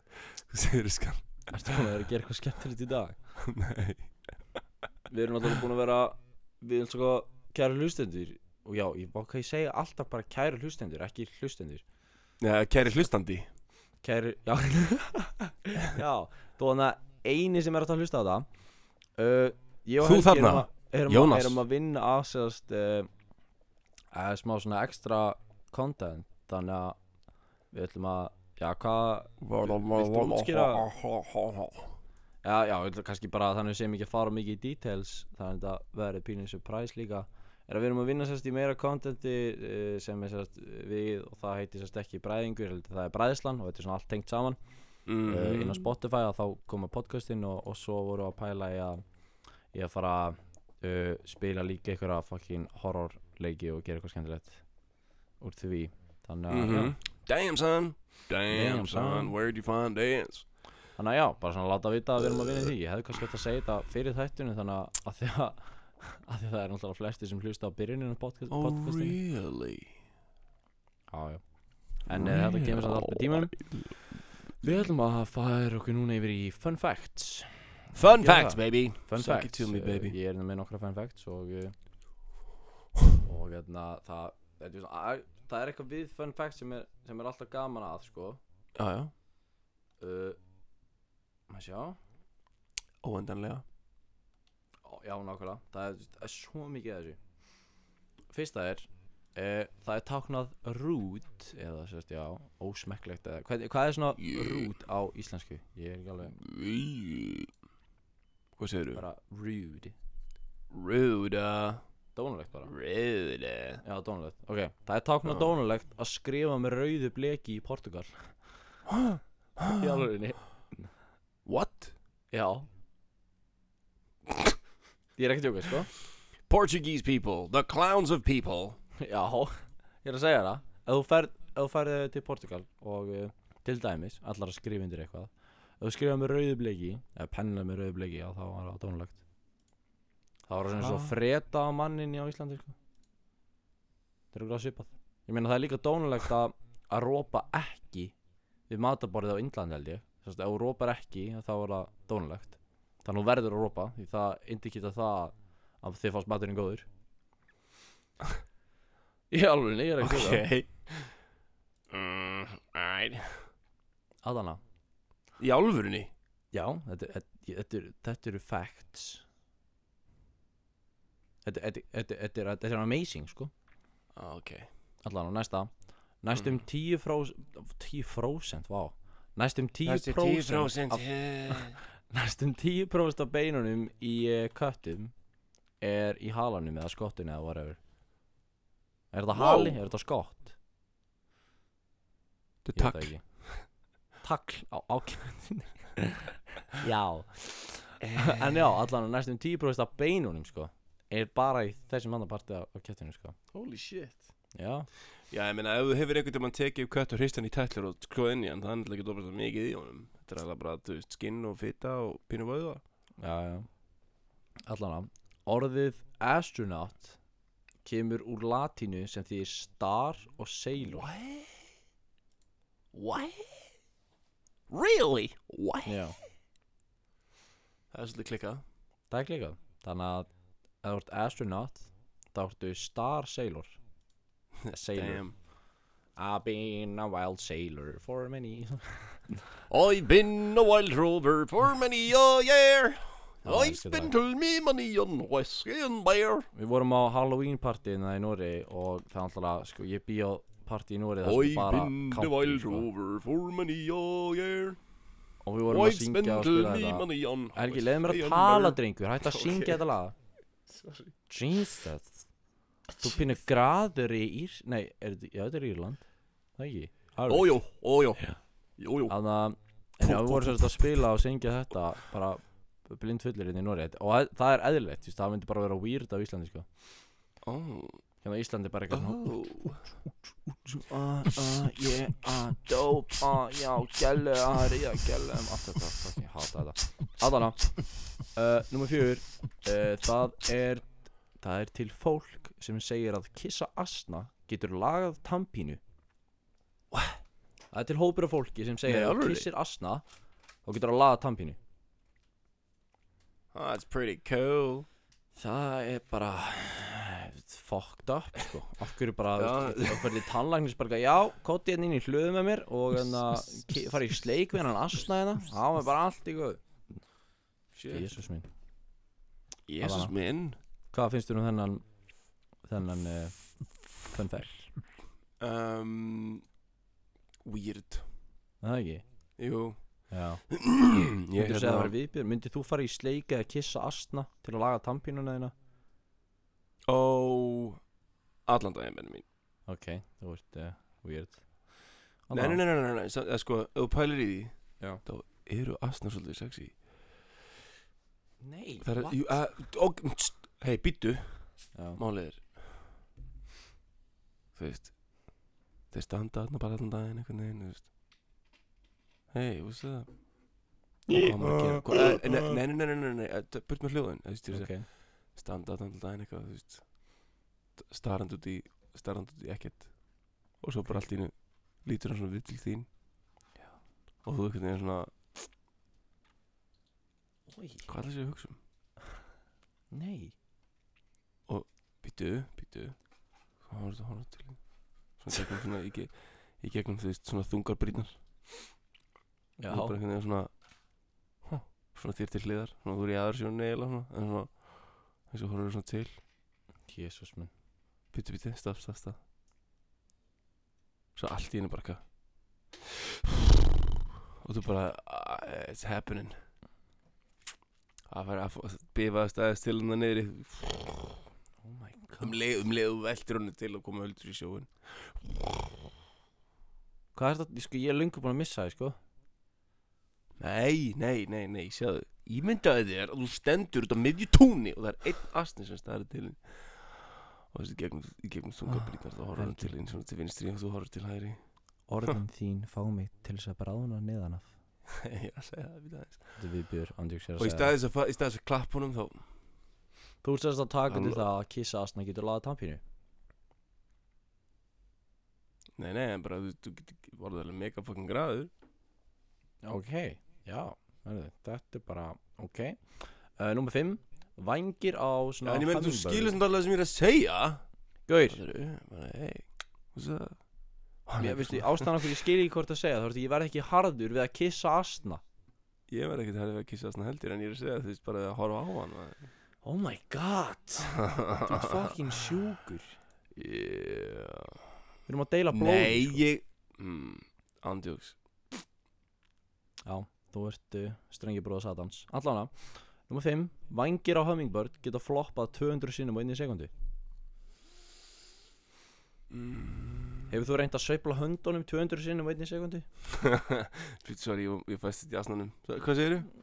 Hvað segir þið skan? Ertu búin að vera að gera eitthvað skemmtilegt í dag? Nei. Við erum náttúrulega búin að vera Við erum sko kæra hlustendur. Og já, ég bá hvað ég segja alltaf bara kæra hlustendur Ekki hlustendur. Já, kæri hlustandi. Kæri, já. Já, þó þannig að eini sem er að hlusta á það. Uh, Ég og Þú Helgi þarna, erum að, erum, Jónas. að, erum að vinna að sérst uh, að smá svona ekstra content Þannig að við ætlum að Já, hvað Viltu útskýra? Já, já, ég ætla kannski bara þannig sem ekki að fara mikið í details Þannig að þetta verði pínir surprise líka Er að við erum að vinna sérst í meira contenti uh, sem er sérst við og það heitir sérst ekki bræðingur heldur það er bræðislan og þetta er svona allt tengt saman mm. uh, inn á Spotify að þá koma podcastin og, og svo voru að pæla í að, í að fara að uh, spila líka einhverja fucking horrorleiki og gera eitthvað skemmtilegt úr því. Þannig að, Mhm. Damn son. Damn, Damn, son, where'd you find dance? þannig að já, bara svona láta vita að við erum að vinna í því. Ég hefði kannski hægt að segja þetta fyrir þættinu þannig að, því að að því að það er náttúrulega flesti sem hlusta á byrjunin á podcast, Oh podcastinu. really? já, já. en uh, þetta kemur samt allt með tímanum. Við ætlum að færa okkur núna yfir í fun facts Fun Já. facts baby. Fun Suck facts. me baby. Ég er með nokkra fun facts og uh, og hérna það er að, það er eitthvað við fun facts sem er, sem er alltaf gaman að sko. Já, já. Uh, maður sjá. Óendanlega. Já nákvæmlega. Það er, það er svo mikið af þessu. Fyrsta er uh, það er táknað rude eða sérst já ósmekklegt eða hvað, hvað er svona Yeah. rude á íslensku? Ég er ekki alveg Hvað segir þú? bara rude. Rude dónulegt bara. Rude. Já, dónulegt Ok, það er táknað Já. dónulegt að skrifa með rauðu bleki í Portugal. Í alvegni What? Já. Ég er ekki að djóka, sko. Portuguese people The clowns of people. Já, ég er að segja það. Ef þú ferð, ef þú ferð eh, til Portugal og uh, til dæmis, allar að skrifa undir eitthvað Ef þú skrifa með rauðu bleki eða penna með rauðu bleki, þá var það dónulegt Það var svona svo Hvað? freda manninni á Íslandi, sko. Það er gráð svipað. Ég meina það er líka dónulegt að að rópa ekki við mataborðið á Indlandi held ég. Þess að ef þú rópar ekki þá er það dónulegt Þannig að þú verður að rópa því það indikita það að þið fannst maturinn góður. Í alveg, ég er ekki okay. Ok. Mm, Aðana Í álfurunni Já, þetta, þetta, þetta, eru- þetta eru facts Þetta, þetta, þetta, þetta, er, þetta er amazing sko Ok Allan á næsta Næstum Mm. 10 frós 10%, vá Næstum 10% Næstu 10% af. Næstum 10% af beinunum í uh, köttum Er í halanum eða skottinu eða whatever Er þetta Wow. hali? Er þetta skott? Þetta er takk Takl á ákjöndinni Já. En já, allan næstum 10% af beinunum sko Er bara í þessum annar parti af, af kjöttinu sko. Holy shit. Já, Já, ég meina, ef þú hefur einhvern veginn tekið kött og hristan í tætlur og skoð inn í hann, það er náttúrulega ekki dópast mikið í honum. Þetta er alveg bara, þú veist, skinn og fitta og pínu vöða. já, já. Allan Orðið astronaut kemur úr latínu sem því star og sailor. What? Really? What? Já, Það er svolítið klikkað. það er klikað Þannig að ef þú ert astronaut þá ertu star sailor Sailor Damn. I've been a wild sailor for many I've been a wild rover for many a year. Já, I've elsku spent all me money on whiskey and beer. Við vorum á Halloween partíina í Nóri og það er alltaf, sko, ég bý á partí í Nóri það sem I've bara been the country, wild sko. rover for many a year. og við vorum að I've syngja spent og spila þetta Helgi, leiði mér að tala, drengur, hætti að syngja þetta lag Sorry. Jesus Þú pínu graður í Ír... Nei, er þetta, já, þetta er Írland Það ekki Ójó, ójó. Jójó. Þannig að, en já, við vorum sérst að spila og syngja þetta bara blindfullir inn í Nóri og það- er eðlilegt, þú veist, það myndi bara vera weird á Íslandi, sko Oh. Hérna Íslandi er bara eitthvað Oh. Uh, uh, yeah, uh, dope, uh, já, gælu, uh, ríða, gælu, um, allt þetta, fucking hata þetta. Adana, uh, nummer fjör, uh, það er, það er til fólk sem segir að kissa asna getur lagað tampínu. What? Það er til hópur af fólki sem segir Nei, að alvöru? kissir asna og getur að laga tampínu. Oh, That's pretty cool. Það er bara fucked up sko hverju bara, þú þá ferði tannlæknis bara Já, kóti hérna inn í hlöðu með mér Og hérna, fara í sleik við hann asna hérna Það var bara allt í góð. Jésús minn Jesus Alana. minn. Hvað finnst þér um þennan Þennan uh, Fun fact Um, weird. Er Það ekki? Jú. Já þú að hérna. Myndir þú fara í sleik eða kissa asna Til að laga tampínuna þína Ó. Allan daginn, menn mín. Ok, þú ert uh, weird Nei, nei, nei, nei, nei, nei. sa- eða Sko, ef þú pælir í því. Já. Þá eru asnar svolítið sexy. Nei, Það er, jú, að, og, tst, hei, býttu. Já, Málið er Þú veist Þeir standa þarna bara allan daginn einhvern veginn, þú veist Hei, veist það Hvað á maður að gera? Hvað- eh, Nei, nei, nei, nei, nei, nei, nei, burt með hljóðin Þú veist, ok standa allan daginn eitthvað, þú veist Starrand út í, starrand út í ekkert. Og svo bara allt í einu Lítur hann svona við til þín. Já. Og þú einhvern veginn svona Oj, Hvað er þessi að hugsa um? nei. Býtu, býtu Svo horfðu, horfðu til þín? Svona gegnum svona, í, ge- í gegnum, þú veist, svona þungar brýnar Já, og bara einhvern veginn svona huh, svona þér til hliðar. Svona þú er í aður sjónu eða svona en svona eins og horfður svona til. Jésús minn. Byttu byttu, staf, staf, staf svo allt í henni bara eitthvað. Og þú bara uh, it's happening. Það fær að bifa staðist til hann niðri. Oh my god. Um leið, um leið og veltir henni til og koma höldur í sjóin Hvað er þetta? Sko, ég er löngu búin að missa það, sko. Nei, nei, nei, nei, sjáðu ímyndaði þér að þú stendur út á miðju túni og það er einn astni sem staðar til þín. Og þessi gegnum, gegnum þungabrýtnar þá horfður hann til þín svona til vinstri og þú horfður til hægri. Orðin þín fá mig til þess að bráðuna neðan af ég að segja það við aðeins. Þetta viðbjör, andjóks er að og í segja staðis að, að klapp honum þá Þú sérst að taka til það að kissa asna getur laga tampínu Nei, nei, en bara þú, getur vorðið alveg mega fucking graður. Ok, já Þetta er bara, ok. Uh, Númer 5 Vængir á svona en ég meina, þú skilur sem allavega sem ég er að segja. Up? mér veistu, ástæðan okkur ég skil ekki hvort að segja Þá veist, ég verð ekki harður við að kissa asna Ég verð ekkert að að kissa svona heldur En ég er að segja þú veist bara að horfa á hann. Oh my god. Þú ert fucking sjúkur. Yeah. Við erum að deila blóð Nei, sko. ég mm, Andjóks Já, þú ert uh, strengi bróða Satans Allana, nummer 5 Vængir á hummingbird geta floppað 200 sinnum á einni sekundu Hefur þú reynt að sveifla höndunum 200 sinnum á einni sekundu? Fyrir, sorry, ég, ég fæst þetta í asnanum Hvað segirðu?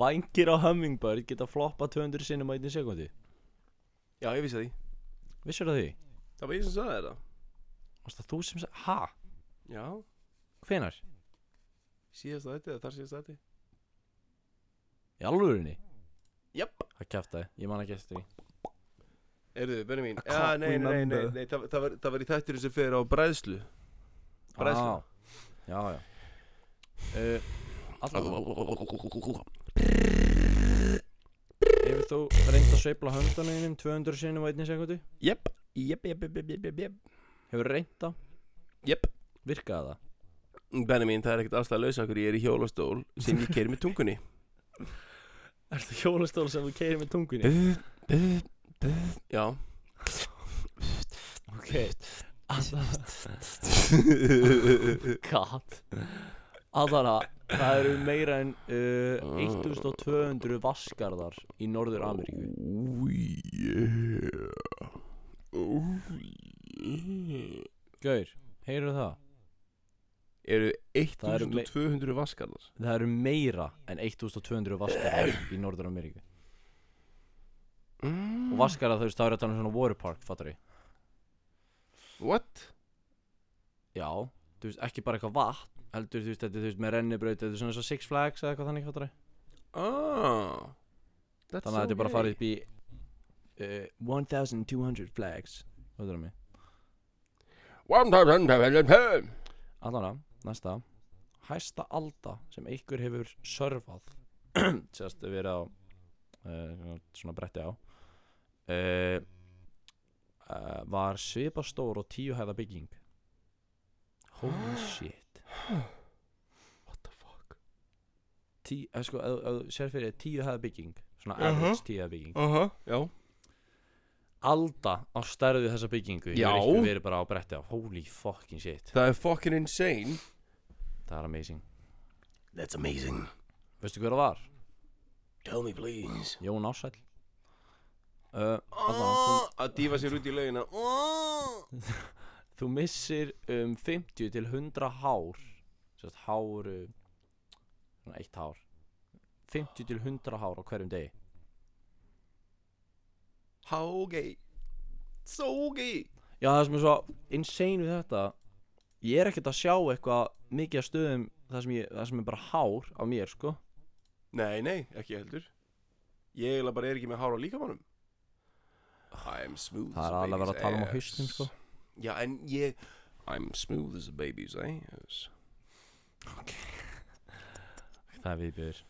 Vængir á hummingbird geta floppað 200 sinnum á einni sekundu Já, ég vissi því Vissur það því? Það var ég sem sagði þetta það þú sem sagði, ha? Já, Hvenar? Síðast þetta eða þar síðast þetta Í alvörinni? Jöp Það kæftaði, ég man ekki eftir því. Erðu, Benni mín Já, nei, nei, nei, nei, nei það, það, var, það var í þætturinn sem fer á bræðslu. Bræðslu. Ah, Já, já. Uh, Hefur þú reynt að sveifla höndunum 200 sinnum á einni sekundu? Jöp, jöp, jöp, jöp, jöp, jöp, jöp Hefur reynt það? Jöp Virkaði það? Benni mín, það er ekkert aðstæða lausa okkur Ég er í hjólastól sem ég keiri með tungunni. Er það hjólastól sem þú keirir með tungunni? Já. Ok. God. Allana Það eru meira en uh, 1200 vaskarðar í Norður Ameríku. Oh yeah. Oh yeah. Gaur, heyrðu það? Eru Það eru me- 1200 vaskarðar Það eru meira en 1200 vaskarðar í Norður Ameríku mm. Og vaskarðar þú veist, það eru um svona waterpark, fattar ég. What? Já, þú veist, ekki bara eitthvað vatn Heldur, þú veist, þetta er, þú veist, með rennibraut Þetta er svona og Six Flags eða eitthvað þannig, fattar ég. That's Þannig að þetta er bara að fara upp í uh, 1200 flags Hvað er það mig? One Allana, næsta. Hæsta alda sem einhver hefur surfað Sérst verið á uh, Svona bretti á uh, uh, Var svipa stór og tíu hæða bygging. Holy shit. What the fuck? Tí, sko, sér fyrir tíu hæða bygging Svona average tíu hæða bygging. Aha, já. Alda á stærðu þessa byggingu einhver verið bara á bretti á. Holy fucking shit. Það er fucking insane Það er amazing. That's amazing. Veistu hver það var? Tell me please. Jón Ársæll. Uh, Ah, Að dífa sér út í laugina. Ah. þú, missir um 50 til 100 hár. Sérst hár uh, Svona eitt hár. 50 til 100 hár á hverjum degi. How gay So gay Já það sem er svo insane við þetta Ég er ekkert að sjá eitthvað mikið af stöðum það sem, ég, það sem er bara hár á mér sko. Nei, nei, ekki heldur. Ég eiginlega bara er ekki með hár á líkamannum I'm smooth Það er alveg að baby's tala um á ass. hausnum sko. Já, en ég I'm smooth as a baby's ass. Það er viðbjör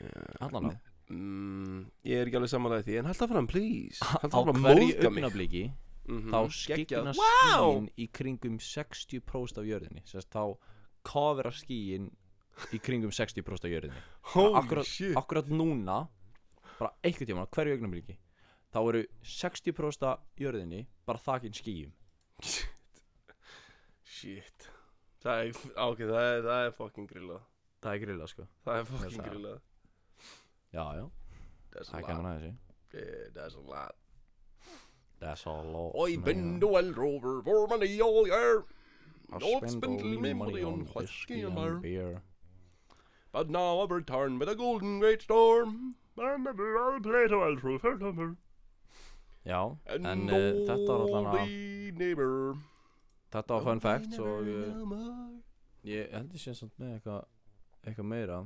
yeah. Allan á. Mm, Ég er ekki alveg samanlega því En halda fram, please. Á Halda fram að hverju móðga augnabliki Mhm, þá Vá! skíin í kringum 60% af jörðinni. Sérst þá kofera skíin í kringum 60% af jörðinni. Akkurat, shit. akkurat núna bara einhvern tíma hverju augnabliki þá eru 60% af jörðinni bara þakin skíum Shit. Það er, ok, það er, það er fucking grillað. Það er grilla sko. Það er fucking Það- grillað. Já já, That's það er gaman lot. að þessu. Yeah, That's a lot that's all lot Oi, man. bend well over for money all year I Don't spend spend all me my money on whiskey whiskey and and beer. beer. But now I've returned with a golden great storm. And never I'll play to all through her number já, And en uh, þetta var allan að the neighbor. Þetta var fun fact og uh, no more. Ég held ég sé samt með eitthvað eitthvað meira.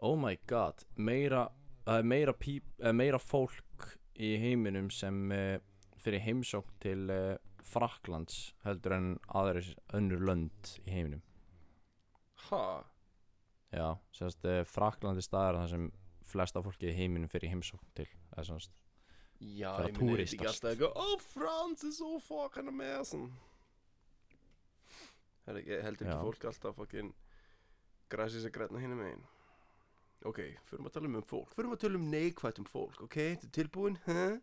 Oh my god meira, það er meira, píp, uh, meira fólk í heiminum sem uh, fyrir heimsókn til uh, Fraklands heldur en aðrir önnur lönd í heiminum. Ha? Já, sérst uh, Frakland er staðar þar sem flesta fólki í heiminum fyrir heimsókn til eða sannst Já, ég þetta ekki alltaf eitthvað Oh, France is so fucking amazing. Er ekki, heldur ekki fólk alltaf fucking Græsið sem græna hinum megin Ok, förum að tala um um fólk Förum að tala um neikvætt um fólk, ok? Þetta er tilbúin, hæ?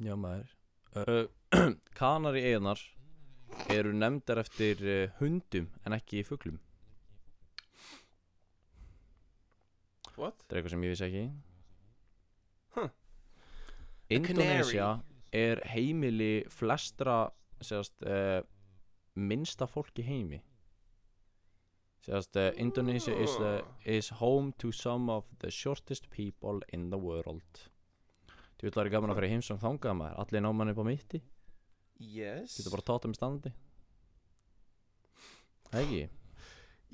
Já maður uh, Kanari eiginar eru nefndar eftir uh, hundum en ekki fuglum What? Þetta er eitthvað sem ég vissi ekki Huh. Indonesia er heimili flestra sérst, uh, minnsta fólk í heimi sérst, uh, Indonesia is, the, is home to some of the shortest people in the world. Þú vil vera gaman að í heimsóng þangað maður. Allir náman upp á mitti. Yes. Getur bara tóta með standi Það ekki?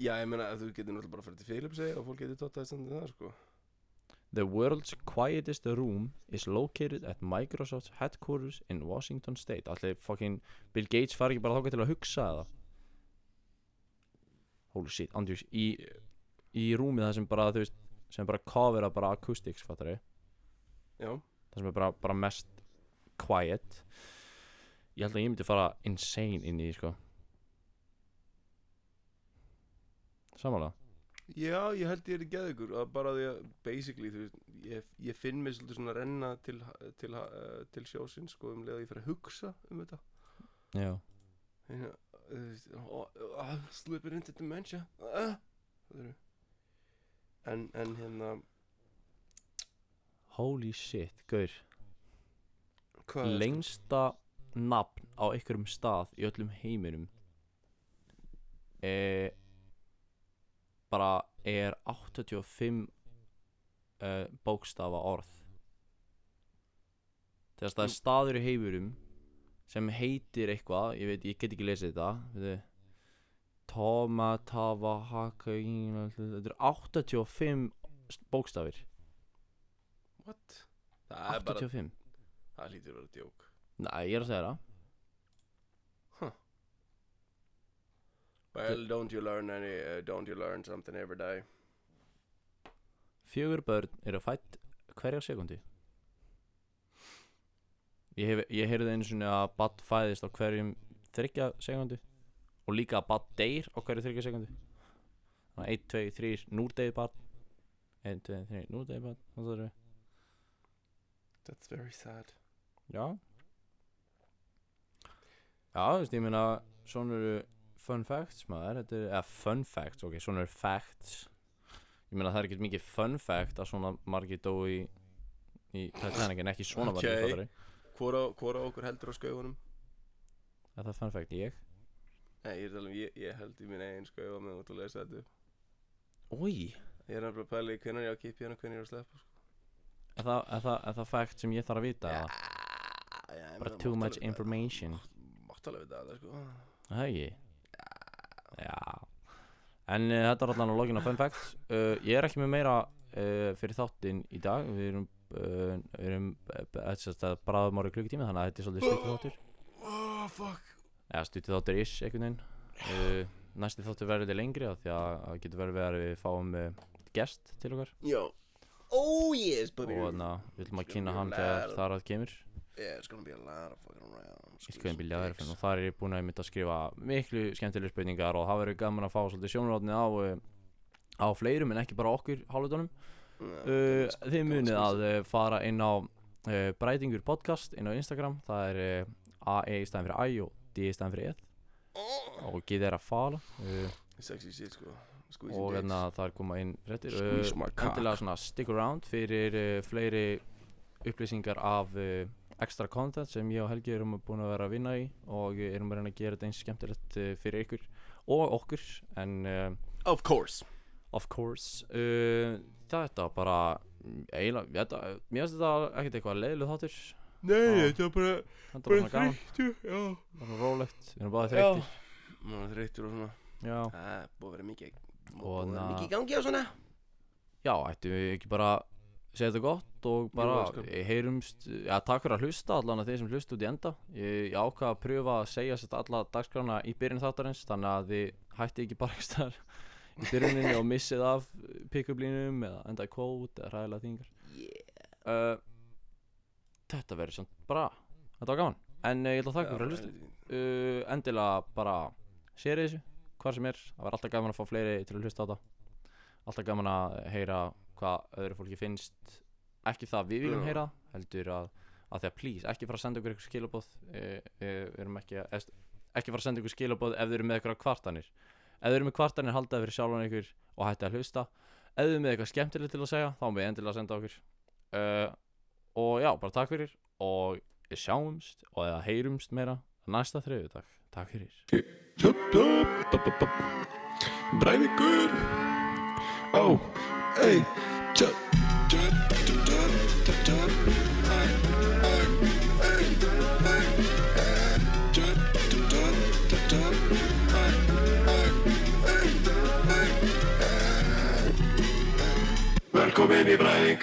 Já, ég meina að þú getur náttúrulega bara að fara til Filipsey og fólk getur tóttað standið það, sko. The world's quietest room is located at Microsoft's headquarters in Washington State. Allir fucking Bill Gates fari ekki bara þáka til að hugsa það Holy shit, andjús í, í rúmið það sem bara, þú veist sem bara covera bara acoustics, fattar þau Já, það sem er bara, bara mest quiet. Ég held að ég myndi fara insane inn í því, sko. Samanlega Já, ég held ég er í geðugur að bara því að basically, þú veist, ég, ég finn mig svolítið svona að renna til, til, til sjósins, sko, um leið að ég fer að hugsa um þetta. Já Uh, slipping into dementia en, en hérna. Holy shit, gaur. Lengsta nafn á einhverjum stað í öllum heiminum e, bara er 85 uh, bókstafa orð. Þegar það er staður í heiminum sem heitir eitthvað ég veit, ég get ekki lesið þetta veitu. Toma, Tava, Haka Þetta er 85 bókstafir. What? það er bara, 85 það hlýtur að vera djók. Nei, ég er að segja það. Well, don't you learn any, uh, don't you learn something every day? Fjögur börn eru fætt hverja sekundi Ég, hef, ég heyrði einu sinni að badd fæðist á hverjum þryggja sekundi og líka að badd deyr á hverju þryggja sekundi. Þannig að 1, 2, 3, nú deyr badd 1, 2, 3, nú deyr badd og það eru that's very sad. Já. Já, þú veist, ég meina svona eru fun facts maður, þetta er, eða fun facts, ok, svona eru facts. Ég meina það er ekkert mikið fun fact að svona margir dói í, í Titanic en ekki svona margir Ok. fattari hvora, hvora okkur heldur á skauðunum Er það fun fact, ég? nei, ég er að tala um, ég, ég held í mín eigin skauða með að lesa þetta upp. Úi ég er nefnilega að pæla í hvernig ég á að kipja hérna og hvernig ég er að sleppa sko. Er það, er, það, er það fact sem ég þarf að vita? Já, ég Bara too much information mátt alveg vita það sko Það ekki? Já En uh, þetta er allan að login á fun facts uh, Ég er ekki með meira uh, fyrir þáttinn í dag Við erum, uh, við erum uh, bráðum ári klukkutíma Þannig að þetta er svolítið stutið þáttur. Oh fuck. Eða stutið þáttur ish einhvern veginn. Uh, Næsti þáttur verður þetta lengri af Því að það getur verið að við fáum uh, gest til okkar. Já. Oh yes buddy Og þannig að við viljum að It's kynna gonna hann be a þegar lot. þar að kemur. Yeah it's gonna be a lot of fucking around Ítt hvað bílja aðeins og þar er ég búinn að ég myndi að skrifa miklu skemmtilega spurningar og það verður gaman að fá svolítið sjónurátni á á fleirum en ekki bara okkur hálfutunum uh, þið munið að uh, fara inn á uh, Brætingur podcast inn á Instagram. Það er AE í staðin fyrir I og D í staðin fyrir E. Og getið er að fala shit sko. Og hérna það er koma inn cock. endilega svona stick around fyrir fleiri upplýsingar af extra content sem ég og Helgi erum búin að vera að vinna í og erum að reyna að gera þetta eins skemmtilegt fyrir ykkur og okkur. En of course of course. Uh, þetta var bara eiginlega, þetta, mér finnst þetta ekkert eitthvað leiðileg þáttur. Nei Ah. þetta var bara var gaman, þreyttu já. Bara rólegt. Við erum báðið já. þreyttir. Maður er þreyttur og svona. Já, það er búið að vera mikið búið Og að vera na- mikið í gangi og svona. Já, ættum við ekki bara segja þetta gott og bara elskan. eh, heyrumst, já takk fyrir að hlusta allan að þeir sem hlusta út í enda. Ég, ég ákvað að pröfa að segja sér alla dagskrána í byrjun þáttarins þannig að þið hætti ekki bara ekki staðar í byrjuninni og missið af pick-up línum eða enda í kvót eða ræðilega þingar yeah. Þetta verður samt bara þetta var gaman. En uh, ég ætla að þakka fyrir að hlusta. Uh, endilega bara séri þessu hvað sem er, það var alltaf gaman að fá fleiri til að hlusta á þetta. Alltaf gaman að heyra hvað öðru fólki finnst. Ekki það við viljum heyra heldur að, að því að please, ekki fara að senda ykkur eitthvað skilabóð uh, við erum ekki að ekki fara að senda ykkur skilabóð ef þið eru með eitthvað kvartanir ef þið eru með kvartanir haldaði fyrir sjálfan ykkur og hætti að hlusta. Ef þið eru með eitthvað skemmtilegt til að segja þá með endilega að senda okkur. Uh, og já, bara takk fyrir og við sjáumst og eða heyrumst meira næsta þriðudag takk fyrir. Breiðvíkur Ó, ei ei, ei,